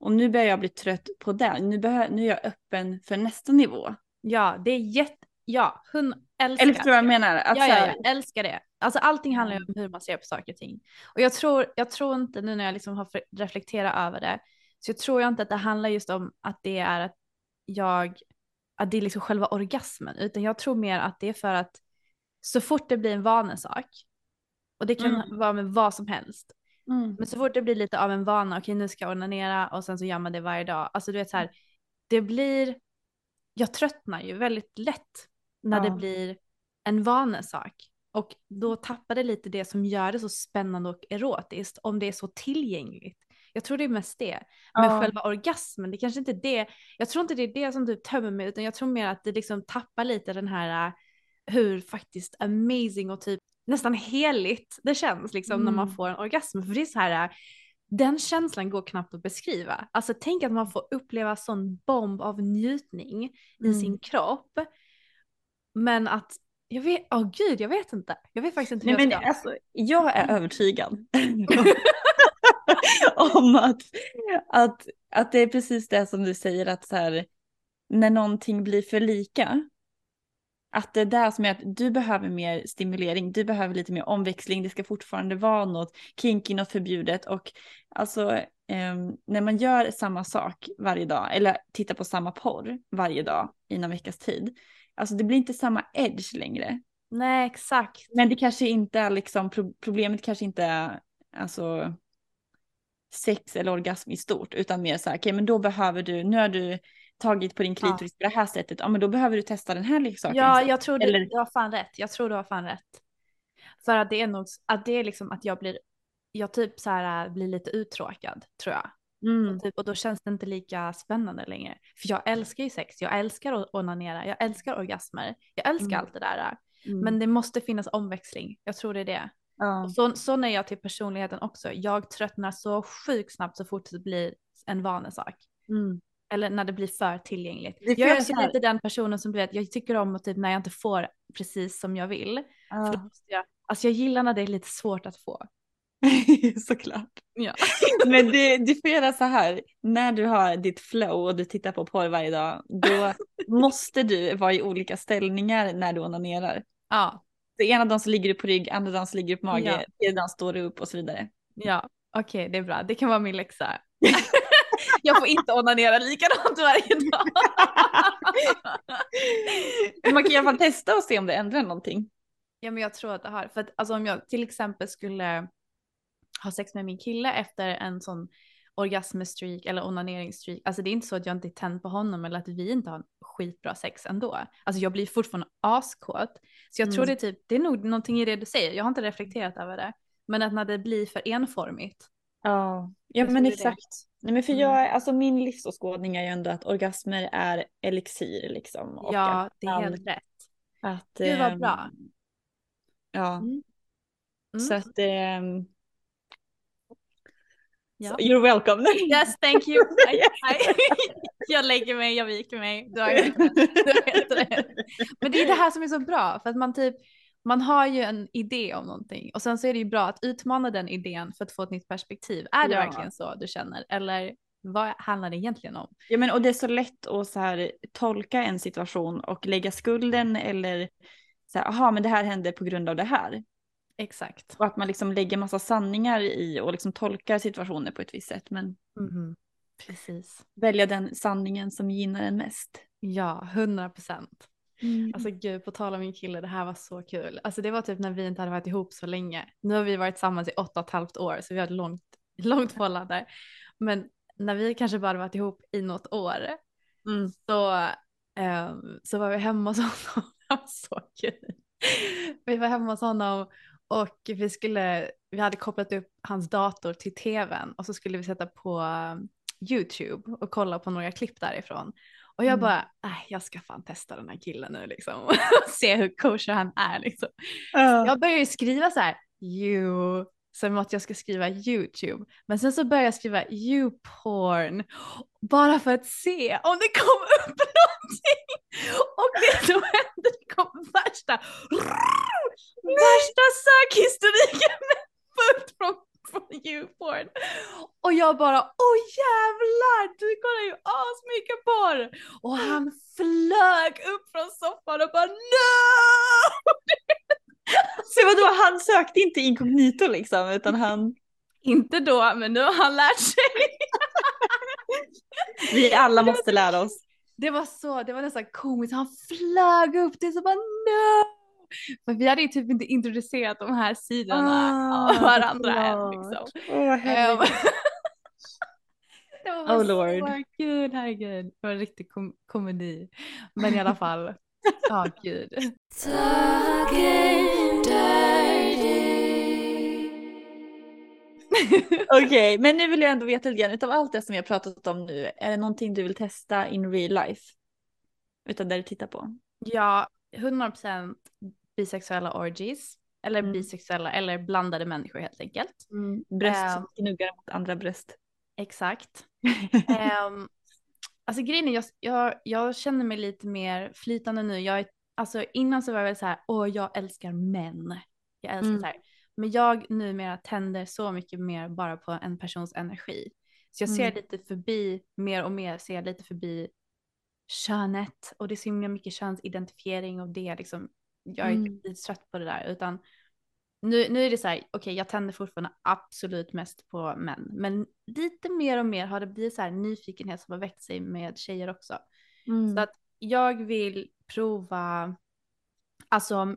Och nu börjar jag bli trött på det, nu, nu är jag öppen för nästa nivå. Ja, det är jätte, ja, hon älskar. Eller förstår vad jag menar? Att, ja, ja, här, ja, älskar det. Alltså allting handlar ju om hur man ser på saker och ting. Och jag tror, jag tror inte nu när jag liksom har reflekterat över det, så jag tror jag inte att det handlar just om att det är att jag, att det är liksom själva orgasmen, utan jag tror mer att det är för att så fort det blir en vanesak, och det kan Mm. vara med vad som helst, Mm. men så fort det blir lite av en vana, okej nu ska jag onanera och sen så gör man det varje dag. Alltså du vet så här, det blir, jag tröttnar ju väldigt lätt när det Ja. blir en vanesak. Och då tappar det lite det som gör det så spännande och erotiskt, om det är så tillgängligt. Jag tror det är mest det. Men Ja. själva orgasmen, det kanske inte är det, jag tror inte det är det som typ tömmer mig, utan jag tror mer att det liksom tappar lite den här, äh, hur faktiskt amazing och typ nästan heligt det känns liksom när man Mm. får en orgasm. För det är så här, äh, den känslan går knappt att beskriva. Alltså tänk att man får uppleva sån bomb av njutning i Mm. sin kropp. Men att, jag vet, åh gud, jag vet inte. Jag vet faktiskt inte Nej, hur jag men ska. alltså, jag är övertygad om att, att, att det är precis det som du säger att så här, när någonting blir för lika, att det är där som är att du behöver mer stimulering, du behöver lite mer omväxling, det ska fortfarande vara något kinky, något förbjudet och alltså ehm, när man gör samma sak varje dag eller tittar på samma porr varje dag i någon veckas tid, alltså det blir inte samma edge längre. Nej, exakt. Men det kanske inte är liksom, pro- problemet kanske inte är alltså sex eller orgasm i stort, utan mer så här, okej men då behöver du, nu har du tagit på din klitoris på det här sättet, ja men då behöver du testa den här leksaken. Ja, jag tror du, Eller- du har fan rätt. Jag tror du har fan rätt. För att det är nog, att det är liksom att jag blir, jag typ så här blir lite uttråkad tror jag. Mm. Typ, och då känns det inte lika spännande längre. För jag älskar ju sex, jag älskar att onanera, jag älskar orgasmer, jag älskar Mm. allt det där. Mm. Men det måste finnas omväxling, jag tror det är det. ja. Så, så är jag till personligheten också. Jag tröttnar så sjukt snabbt så fort det blir en vanesak. Mm. Eller när det blir för tillgängligt. Är jag är lite den personen som blir att jag tycker om att typ när jag inte får precis som jag vill. Ja. jag, alltså jag gillar när det är lite svårt att få. Såklart. Ja. Men du, du får göra så här, när du har ditt flow och du tittar på porr varje dag, då måste du vara i olika ställningar när du onanerar. Ja, Så ena dagen så ligger du på rygg, andra dagen så ligger du på mage, Ja. tredje dagen står du upp och så vidare. ja. okej det är bra. Det kan vara min läxa. jag får inte onanera likadant varje dag. Man kan i alla fall testa och se om det ändrar någonting. ja men jag tror att det har. För att alltså om jag till exempel skulle ha sex med min kille efter en sån orgasmestreak eller onaneringsstreak. Alltså det är inte så att jag inte är tänd på honom eller att vi inte har skitbra sex ändå. Alltså jag blir fortfarande askåt. Så jag tror Mm. det är typ, det är nog någonting i det du säger. Jag har inte reflekterat över det. Men att när det blir för enformigt. Ja, ja men tror det det. exakt. Nej, men för Mm. jag, alltså min livsåskådning är ju ändå att orgasmer är elixir liksom. Och ja, det är helt rätt. Att, Gud, vad ehm, bra. Ja, Mm. så Mm. att ehm, Ja. så, you're welcome. Yes, thank you. I, I, jag lägger mig, jag viker mig. Du har. Men det är det här som är så bra för att man typ man har ju en idé om någonting och sen så är det ju bra att utmana den idén för att få ett nytt perspektiv. Är det Ja. verkligen så du känner eller vad handlar det egentligen om? Ja men och det är så lätt att så här tolka en situation och lägga skulden eller så här, aha men det här hände på grund av det här. Exakt. Och att man liksom lägger massa sanningar i och liksom tolkar situationer på ett visst sätt. Men Mhm. Precis. välja den sanningen som gynnar en mest. Ja, hundra procent. Alltså gud, på tal om min kille, det här var så kul. Alltså det var typ när vi inte hade varit ihop så länge. Nu har vi varit tillsammans i åtta och ett halvt år så vi har ett långt, långt förhållande. Men när vi kanske bara varit ihop i något år Mm. så, ehm, så var vi hemma hos honom. Det var så kul. Vi var hemma hos honom och vi skulle, vi hade kopplat upp hans dator till tvn och så skulle vi sätta på um, YouTube och kolla på några klipp därifrån. Och jag Mm. bara, nej jag ska fan testa den här killen nu liksom. Se hur kosher han är liksom. Ja. Jag började skriva så här, you, som att jag ska skriva YouTube. Men sen så började jag skriva you-porn. Bara för att se om det kom upp någonting. Och det som hände, det kom värsta, värsta sökhistoriken med fullt från, från you-porn. Och jag bara, åh jävlar, du kollar ju asmycket porr. Och han flög upp från soffan och bara no! Så vadå, han sökte inte inkognito liksom utan han... Inte då, men nu har han lärt sig. Vi alla måste lära oss. Det var så, det var nästan komiskt. Han flög upp det så bara no! För vi hade ju typ inte introducerat de här sidorna Ah, av varandra än liksom. Ehm, det var Oh, Lord. så kul, herregud. Det var en riktig kom komedi. Men i alla fall, ja gud. Okej, men nu vill jag ändå veta lite grann utav allt det som vi har pratat om nu. Är det någonting du vill testa in real life? Utan det du tittar på? Ja, 100% bisexuella orgies. Eller Mm. bisexuella eller blandade människor helt enkelt. Bröst Ehm. som gnuggar mot andra bröst. Exakt. Ehm, alltså grejen är, jag, jag, jag känner mig lite mer flytande nu. Jag, är- alltså innan så var jag väl så här, åh jag älskar män. Jag älskar Mm. så här. Men jag numera tänder så mycket mer bara på en persons energi. Så jag ser Mm. lite förbi, mer och mer ser jag lite förbi könet. Och det är så himla mycket könsidentifiering och det liksom. Jag är Mm. lite trött på det där. Utan nu, nu är det så här, okej jag tänder fortfarande absolut mest på män. Men lite mer och mer har det blivit så här nyfikenhet som har väckt sig med tjejer också. Mm. Så att jag vill prova, alltså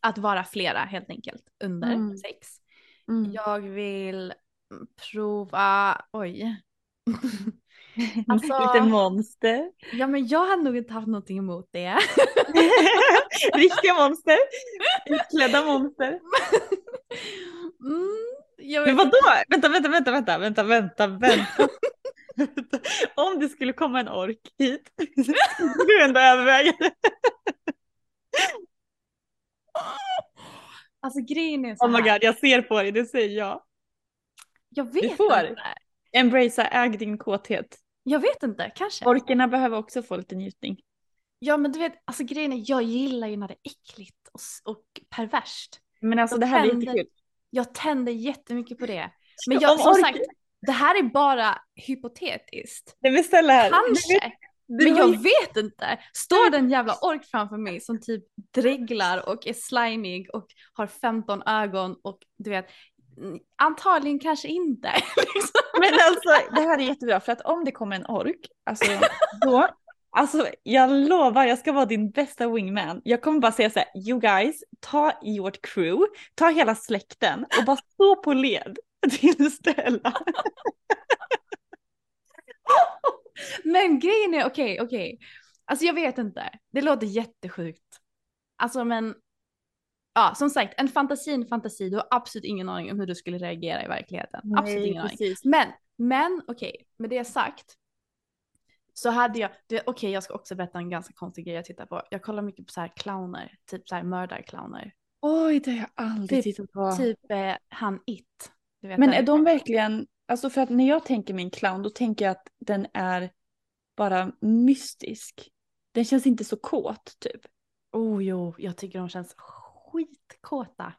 att vara flera helt enkelt under Mm. sex. Mm. Jag vill prova, oj. Alltså- Lite monster. Ja men jag hade nog inte haft någonting emot det. Riktiga monster. Utklädda monster. Mm, jag Men vadå? Vänta, vänta, vänta, vänta, vänta, vänta, vänta. Om det skulle komma en ork hit, skulle du ändå överväga det? Alltså grejen är så Oh my här. god, jag ser på dig, det säger jag. Jag vet får. inte. Embracea, äg din kåthet. Jag vet inte, kanske. Orkerna behöver också få lite njutning. Ja men du vet, alltså grejen är jag gillar ju när det är äckligt och, och perverst. Men alltså Jag det här är tänder- jättekul. Jag tänder jättemycket på det. Men jag, som sagt, det här är bara hypotetiskt. Nej men snälla. Kanske. Du Men har jag ju- vet inte. Står det en jävla ork framför mig som typ dreglar och är slimig och har 15 ögon och du vet, mm, antagligen kanske inte. liksom. Men alltså det här är jättebra för att om det kommer en ork, alltså då, alltså jag lovar jag ska vara din bästa wingman. Jag kommer bara säga så här, you guys, ta i vårt crew, ta hela släkten och bara stå på led till Stella. Men grejen är, okej, okej. Alltså jag vet inte. Det låter jättesjukt. Alltså men, ja som sagt, en fantasi en fantasi. Du har absolut ingen aning om hur du skulle reagera i verkligheten. absolut ingen aning. precis. Men, men okej, med det sagt. Så hade jag, okej jag ska också berätta en ganska konstig grej jag tittar på. Jag kollar mycket på så här clowner, typ så här mördarclowner. Oj, det har jag aldrig Typ- tittat på. Typ eh, han It. Men är de verkligen, alltså för att när jag tänker min clown då tänker jag att den är bara mystisk. Den känns inte så kåt typ. Oh jo, jag tycker de känns skitkåta.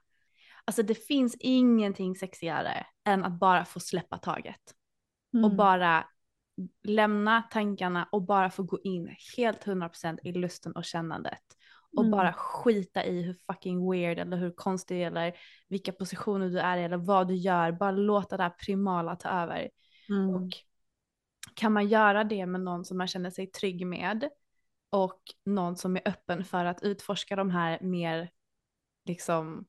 Alltså det finns ingenting sexigare än att bara få släppa taget. Och Mm. bara lämna tankarna och bara få gå in helt 100% i lusten och kännandet. Och Mm. bara skita i hur fucking weird eller hur konstig eller vilka positioner du är i eller vad du gör. Bara låta det här primala ta över. Mm. Och kan man göra det med någon som man känner sig trygg med och någon som är öppen för att utforska de här mer liksom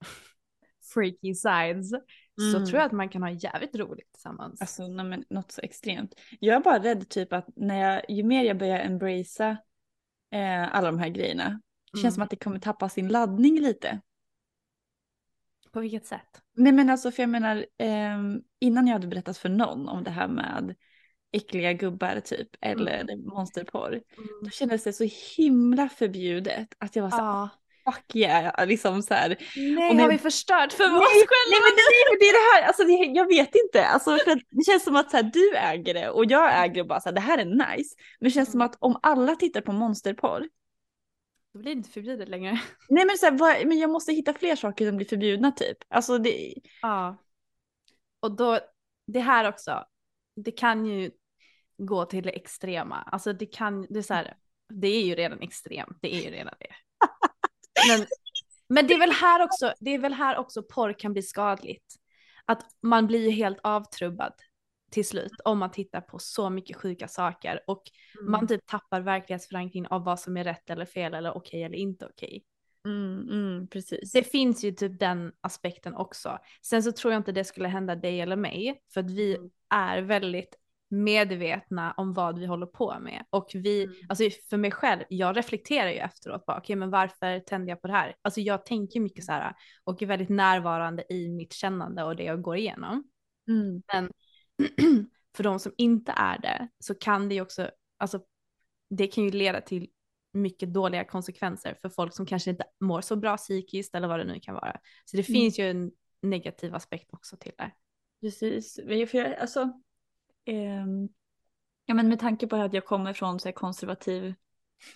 freaky sides så Mm. tror jag att man kan ha jävligt roligt tillsammans. Alltså nej, något så extremt. Jag är bara rädd typ att när jag, ju mer jag börjar embracea eh, alla de här grejerna, det känns Mm. som att det kommer tappa sin laddning lite. På vilket sätt? Nej men alltså för jag menar, ehm, innan jag hade berättat för någon om det här med äckliga gubbar typ, eller monsterporr, då kändes det så himla förbjudet att jag var så Ja. Fuck yeah, liksom så här. Nej, Och när- har vi förstört för Nej, oss nej själva? men det, det är det här, alltså det, jag vet inte, alltså för det känns som att så här, du äger det och jag äger det och bara så här, det här är nice. Men det känns som att om alla tittar på monsterporr, Då blir det inte förbjudet längre. nej men, så här, vad, men jag måste hitta fler saker som blir förbjudna typ. Alltså det, Ja. Och då, det här också, det kan ju gå till det extrema. Alltså det kan, det är så här, det är ju redan extremt, det är ju redan det. Men Men det är väl här också, det är väl här också porr kan bli skadligt. Att man blir helt avtrubbad till slut om man tittar på så mycket sjuka saker och Mm. man typ tappar verklighetsförankringen av vad som är rätt eller fel eller okej eller inte okej. Mm, mm, precis. Det finns ju typ den aspekten också. Sen så tror jag inte det skulle hända dig eller mig för att vi Mm. är väldigt medvetna om vad vi håller på med. Och vi, Mm. alltså för mig själv, jag reflekterar ju efteråt bara, okej men varför tände jag på det här? Alltså jag tänker mycket så här och är väldigt närvarande i mitt kännande och det jag går igenom. Mm. Men för de som inte är det så kan det ju också, alltså det kan ju leda till mycket dåliga konsekvenser för folk som kanske inte mår så bra psykiskt eller vad det nu kan vara. Så det Mm. finns ju en negativ aspekt också till det. Precis. För jag, alltså, ehm, ja, men med tanke på att jag kommer från så här, konservativ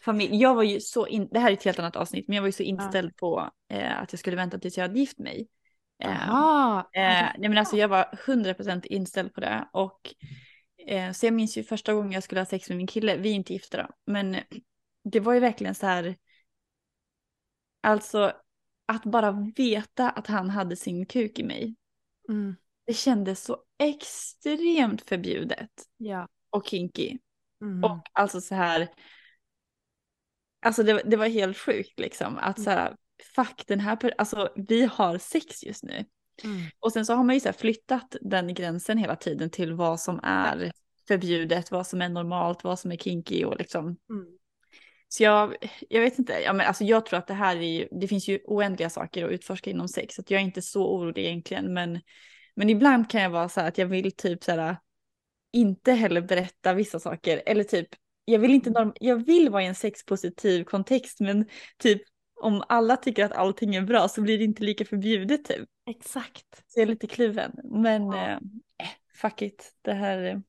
familj. Jag var ju så, in, det här är ett helt annat avsnitt, men jag var ju så inställd på eh, att jag skulle vänta tills jag hade gift mig. Eh, Jaha, Eh, nej men alltså jag var 100% inställd på det och eh, så jag minns ju första gången jag skulle ha sex med min kille, vi är inte gifta då, men det var ju verkligen så här, alltså att bara veta att han hade sin kuk i mig, mm, det kändes så extremt förbjudet ja. och kinky. Mm. Och alltså så här, alltså det, det var helt sjukt liksom att så här, fuck den här, alltså vi har sex just nu. Mm. Och sen så har man ju så flyttat den gränsen hela tiden till vad som är förbjudet, vad som är normalt, vad som är kinky och liksom. Mm. Så jag, jag vet inte, ja, men alltså jag tror att det här är ju, det finns ju oändliga saker att utforska inom sex, så att jag är inte så orolig egentligen, men, men ibland kan jag vara så här att jag vill typ så här, inte heller berätta vissa saker, eller typ, jag vill inte, norm- jag vill vara i en sexpositiv kontext, men typ om alla tycker att allting är bra så blir det inte lika förbjudet typ. Exakt. Så jag är lite kluven. Men Ja. eh, fuck it. Det här...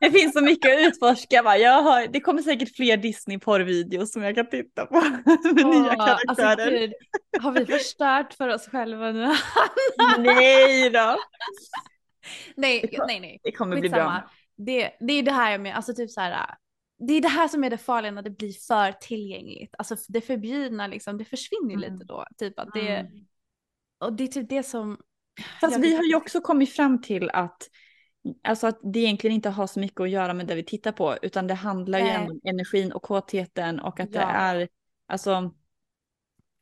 det finns så mycket att utforska. Va? Jag har, det kommer säkert fler Disney-porrvideos som jag kan titta på. Med nya Åh, alltså, karaktärer. gud, har vi förstört för oss själva nu? Nej då. nej, Det nej, nej. Det kommer bli bra. Det, det är det här menar, alltså typ så här. Det är det här som är det farliga när det blir för tillgängligt. Alltså det förbjudna liksom, det försvinner Mm. lite då. Typ att det, Mm. och det är typ det som. Fast vi har ju också kommit fram till att Alltså att det egentligen inte har så mycket att göra med det vi tittar på utan det handlar ju Nej. ändå om energin och kåtheten och att det Ja. är alltså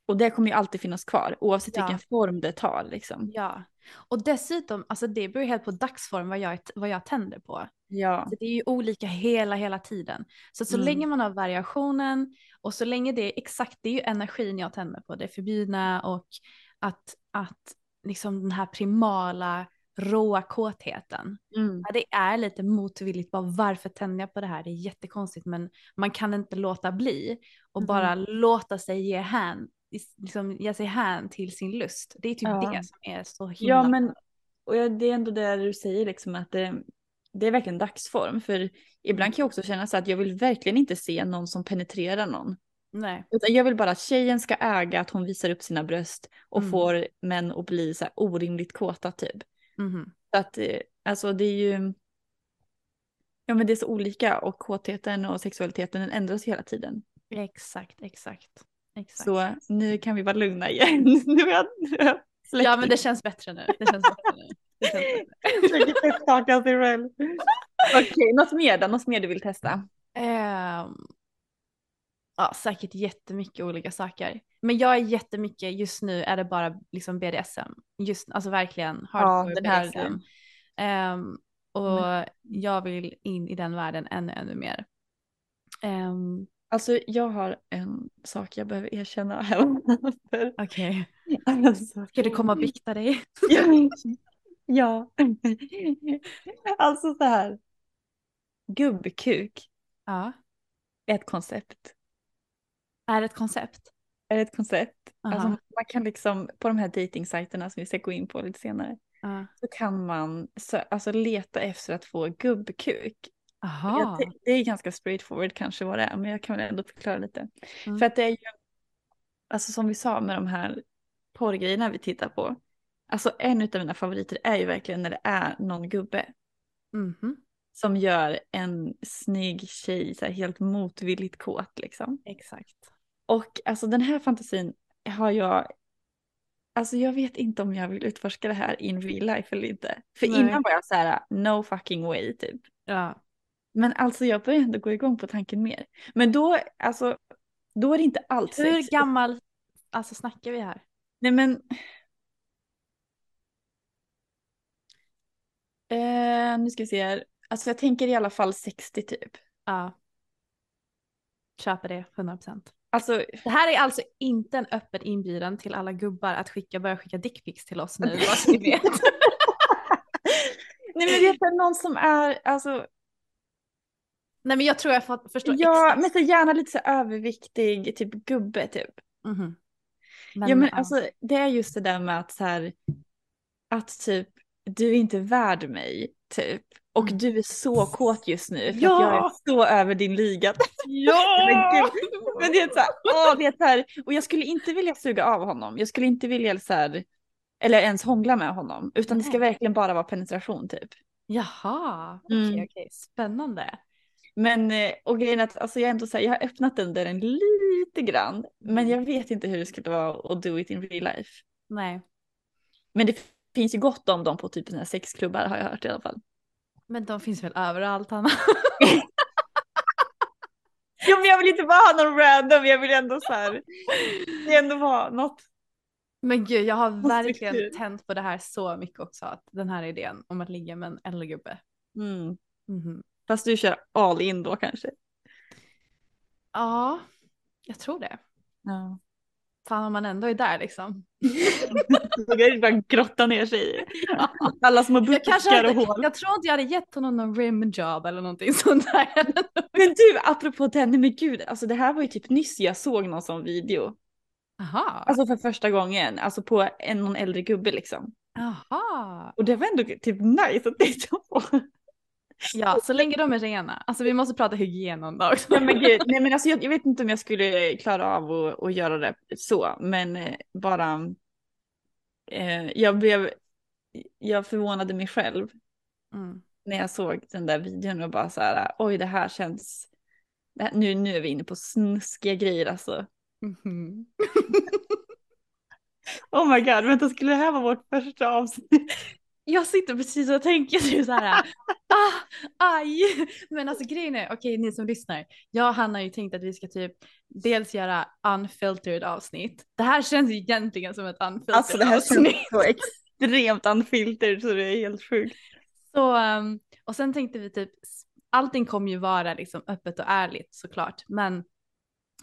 och det kommer ju alltid finnas kvar oavsett Ja. vilken form det tar liksom. Ja, och dessutom, alltså det beror ju helt på dagsform vad jag, vad jag tänder på. Ja. Så det är ju olika hela, hela tiden. Så så Mm. länge man har variationen och så länge det är exakt, det är ju energin jag tänder på, det förbjudna och att, att liksom den här primala råa kåtheten. Mm. Ja, det är lite motvilligt, bara varför tänder jag på det här? Det är jättekonstigt men man kan inte låta bli och Mhm. bara låta sig ge hän, liksom ge sig hän till sin lust. Det är typ Ja. det som är så himla Ja men och det är ändå det du säger liksom att det, det är verkligen dagsform för ibland kan jag också känna så att jag vill verkligen inte se någon som penetrerar någon. Nej. Utan jag vill bara att tjejen ska äga att hon visar upp sina bröst och Mm. får män att bli så här orimligt kåta typ. Mhm. Så att eh, alltså det är ju Ja men det är så olika och kåtheten och sexualiteten den ändras hela tiden. Exakt, exakt. exakt. Så nu kan vi vara lugna igen. nu har jag, nu ja men det känns bättre nu. Det känns bättre nu. Sig själv. Okej, något mer då? Något mer du vill testa? Ehm, ja, säkert jättemycket olika saker. Men jag är jättemycket, just nu är det bara liksom BDSM. Just, alltså verkligen hardcore den här- BDSM. Ehm, och jag vill in i den världen ännu, ännu mer. Ehm, Alltså jag har en sak jag behöver erkänna här. Okej, alltså, ska du komma och bikta dig? ja. Alltså så här. Gubbkuk Ja, ett koncept. Är ett koncept? Är ett koncept. Alltså, Aha. man kan liksom på de här datingsajterna som vi ska gå in på lite senare. Ja. Så kan man så, alltså, leta efter att få gubbkuk. Aha. Jag, det är ganska straightforward kanske vad det är, men jag kan väl ändå förklara lite. Mm. För att det är ju, alltså som vi sa med de här porrgrejerna vi tittar på. Alltså en av mina favoriter är ju verkligen när det är någon gubbe Mhm. som gör en snygg tjej så här helt motvilligt kåt liksom. Exakt. Och alltså den här fantasin har jag, alltså jag vet inte om jag vill utforska det här in real life eller inte. För Nej. innan var jag så här, no fucking way typ. Ja. Men alltså jag börjar ändå gå igång på tanken mer. Men då, alltså, då är det inte allt Hur sex. gammal alltså, snackar vi här? Nej men. Eh, nu ska vi se här. Alltså jag tänker i alla fall 60 typ. Ja. Köper det, 100%. Alltså, Det här är alltså inte en öppen inbjudan till alla gubbar att skicka, börja skicka dickpics till oss nu, ni vet. nej men det är någon som är, alltså, Nej men jag tror jag får, förstår ja, men så gärna lite så överviktig, typ gubbe typ. Mhm. ja men alltså det är just det där med att så här, att typ, du är inte värd mig, typ. Och Mm. du är så kåt just nu för Ja! att jag är så över din liga. Ja! Men Men det är så här, åh, det är så här, och jag skulle inte vilja suga av honom. Jag skulle inte vilja så här, eller ens hångla med honom. Utan det ska verkligen bara vara penetration typ. Jaha, okej Mm. okej, spännande. Men, eh, och grejen är att alltså, jag, är ändå så här, jag har öppnat den dörren lite grann. Men jag vet inte hur det skulle vara att do it in real life. Nej, Men det finns ju gott om dem på typ här sexklubbar har jag hört i alla fall. Men de finns väl överallt Hanna? Jo men jag vill inte bara ha någon random, jag vill ändå så här, vill ändå vara något. Men gud, jag har verkligen tänt på det här så mycket också. Att den här idén om att ligga med en äldre gubbe. Mm. Mhm. Fast du kör all in då kanske. Ja, jag tror det. Ja. Fan om man ändå är där liksom. Så det är bara grotta ner sig i. Alla små buskar och hål. jag tror inte jag hade gett honom någon rimjob eller någonting sånt där. Men du, apropå den, nej men gud, alltså det här var ju typ nyss jag såg någon sån video. Aha. Alltså för första gången, alltså på en någon äldre gubbe liksom. Aha. Och det var ändå typ nice att titta på. Ja, så länge de är rena. Alltså vi måste prata hygien någon dag också. Nej men gud, nej men alltså jag, jag vet inte om jag skulle klara av att, att göra det så, men eh, bara eh, jag blev, jag förvånade mig själv Mm. när jag såg den där videon och bara så här, oj det här känns, det här, nu, nu är vi inne på snuskiga grejer alltså. Mhm. Oh my god, vänta skulle det här vara vårt första avsnitt? Jag sitter precis och tänker typ så här, ah, aj. Men alltså grejen är, okej ni som lyssnar, jag och Hanna har ju tänkt att vi ska typ dels göra unfiltered avsnitt. Det här känns ju egentligen som ett unfiltered Alltså det här avsnitt. känns så extremt unfiltered så det är helt sjukt. Så, um, och sen tänkte vi typ, allting kommer ju vara liksom öppet och ärligt såklart, men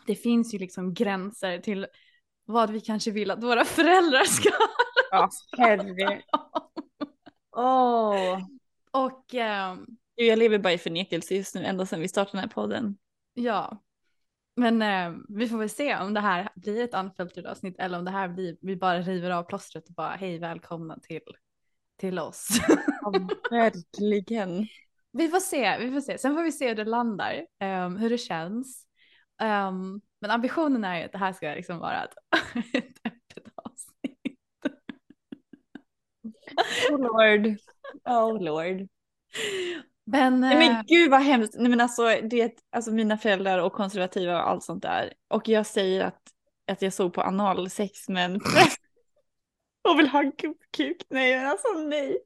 det finns ju liksom gränser till vad vi kanske vill att våra föräldrar ska Ja, herre. Åh. Och ehm, Jag lever bara i förnekelse just nu ända sedan vi startade den här podden. ja, men ehm, vi får väl se om det här blir ett unfiltered avsnitt eller om det här blir, vi bara river av plåstret och bara hej välkomna till, till oss. Ja, verkligen. Vi får se, vi får se. Sen får vi se hur det landar, ehm, hur det känns. Ehm, men ambitionen är ju att det här ska liksom vara ett, ett öppet avsnitt. Oh lord. Oh lord. Men, Nej eh, men gud vad hemskt. Nej men alltså, det alltså mina föräldrar och konservativa och allt sånt där. Och jag säger att, att jag såg på analsex med en präst och vill ha en gubbkuk. Nej men alltså nej.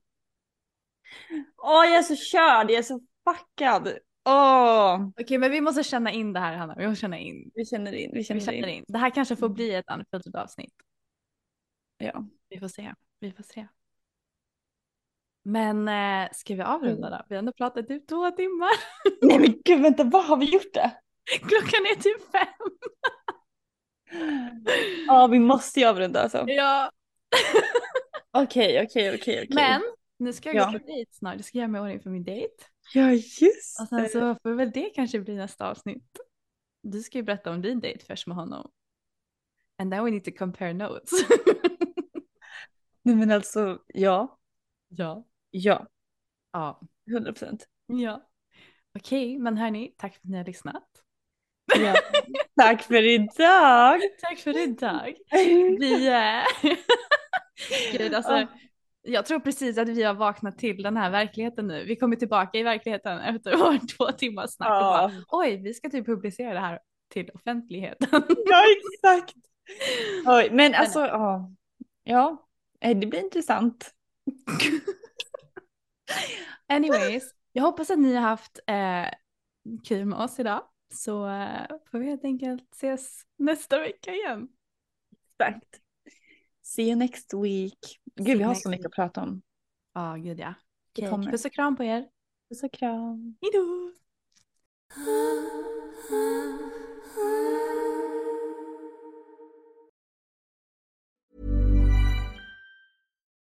Åh jag är så körd, jag är så fuckad. Åh. okej men vi måste känna in det här Hanna, vi måste känna in. Vi känner in, vi känner, Vi känner in. in. Det här kanske får bli ett unfiltered avsnitt. Ja. Vi får se, vi får se. Men eh, ska vi avrunda då? Vi har ändå pratat typ två timmar. Nej men gud vänta, vad har vi gjort det? Klockan är typ fem. Ja vi måste ju avrunda alltså. Ja. Okej okej okej. Men nu ska jag Ja. gå på dejt snart, jag ska göra mig i ordning för min dejt. Ja just Och sen så får väl det kanske bli nästa avsnitt. Du ska ju berätta om din dejt först med honom. And then we need to compare notes. Nej men alltså ja. ja. Ja. Ja. 100 procent. Ja. Okej, men hörni, tack för att ni har lyssnat. Ja. Tack för idag. Tack för idag. Vi... eh, Gud, alltså, Ja. jag tror precis att vi har vaknat till den här verkligheten nu. Vi kommer tillbaka i verkligheten efter vår två timmars snack och bara, oj, vi ska typ publicera det här till offentligheten. Ja, exakt. Oj, men alltså, ja. Ja, eh, det blir intressant. Anyways, jag hoppas att ni har haft eh, kul med oss idag. Så eh, får vi helt enkelt ses nästa vecka igen. Exakt. See you next week. Gud, vi har så mycket att prata om. Ja, gud ja. Kommer. Puss och kram på er. Puss och kram. Hejdå!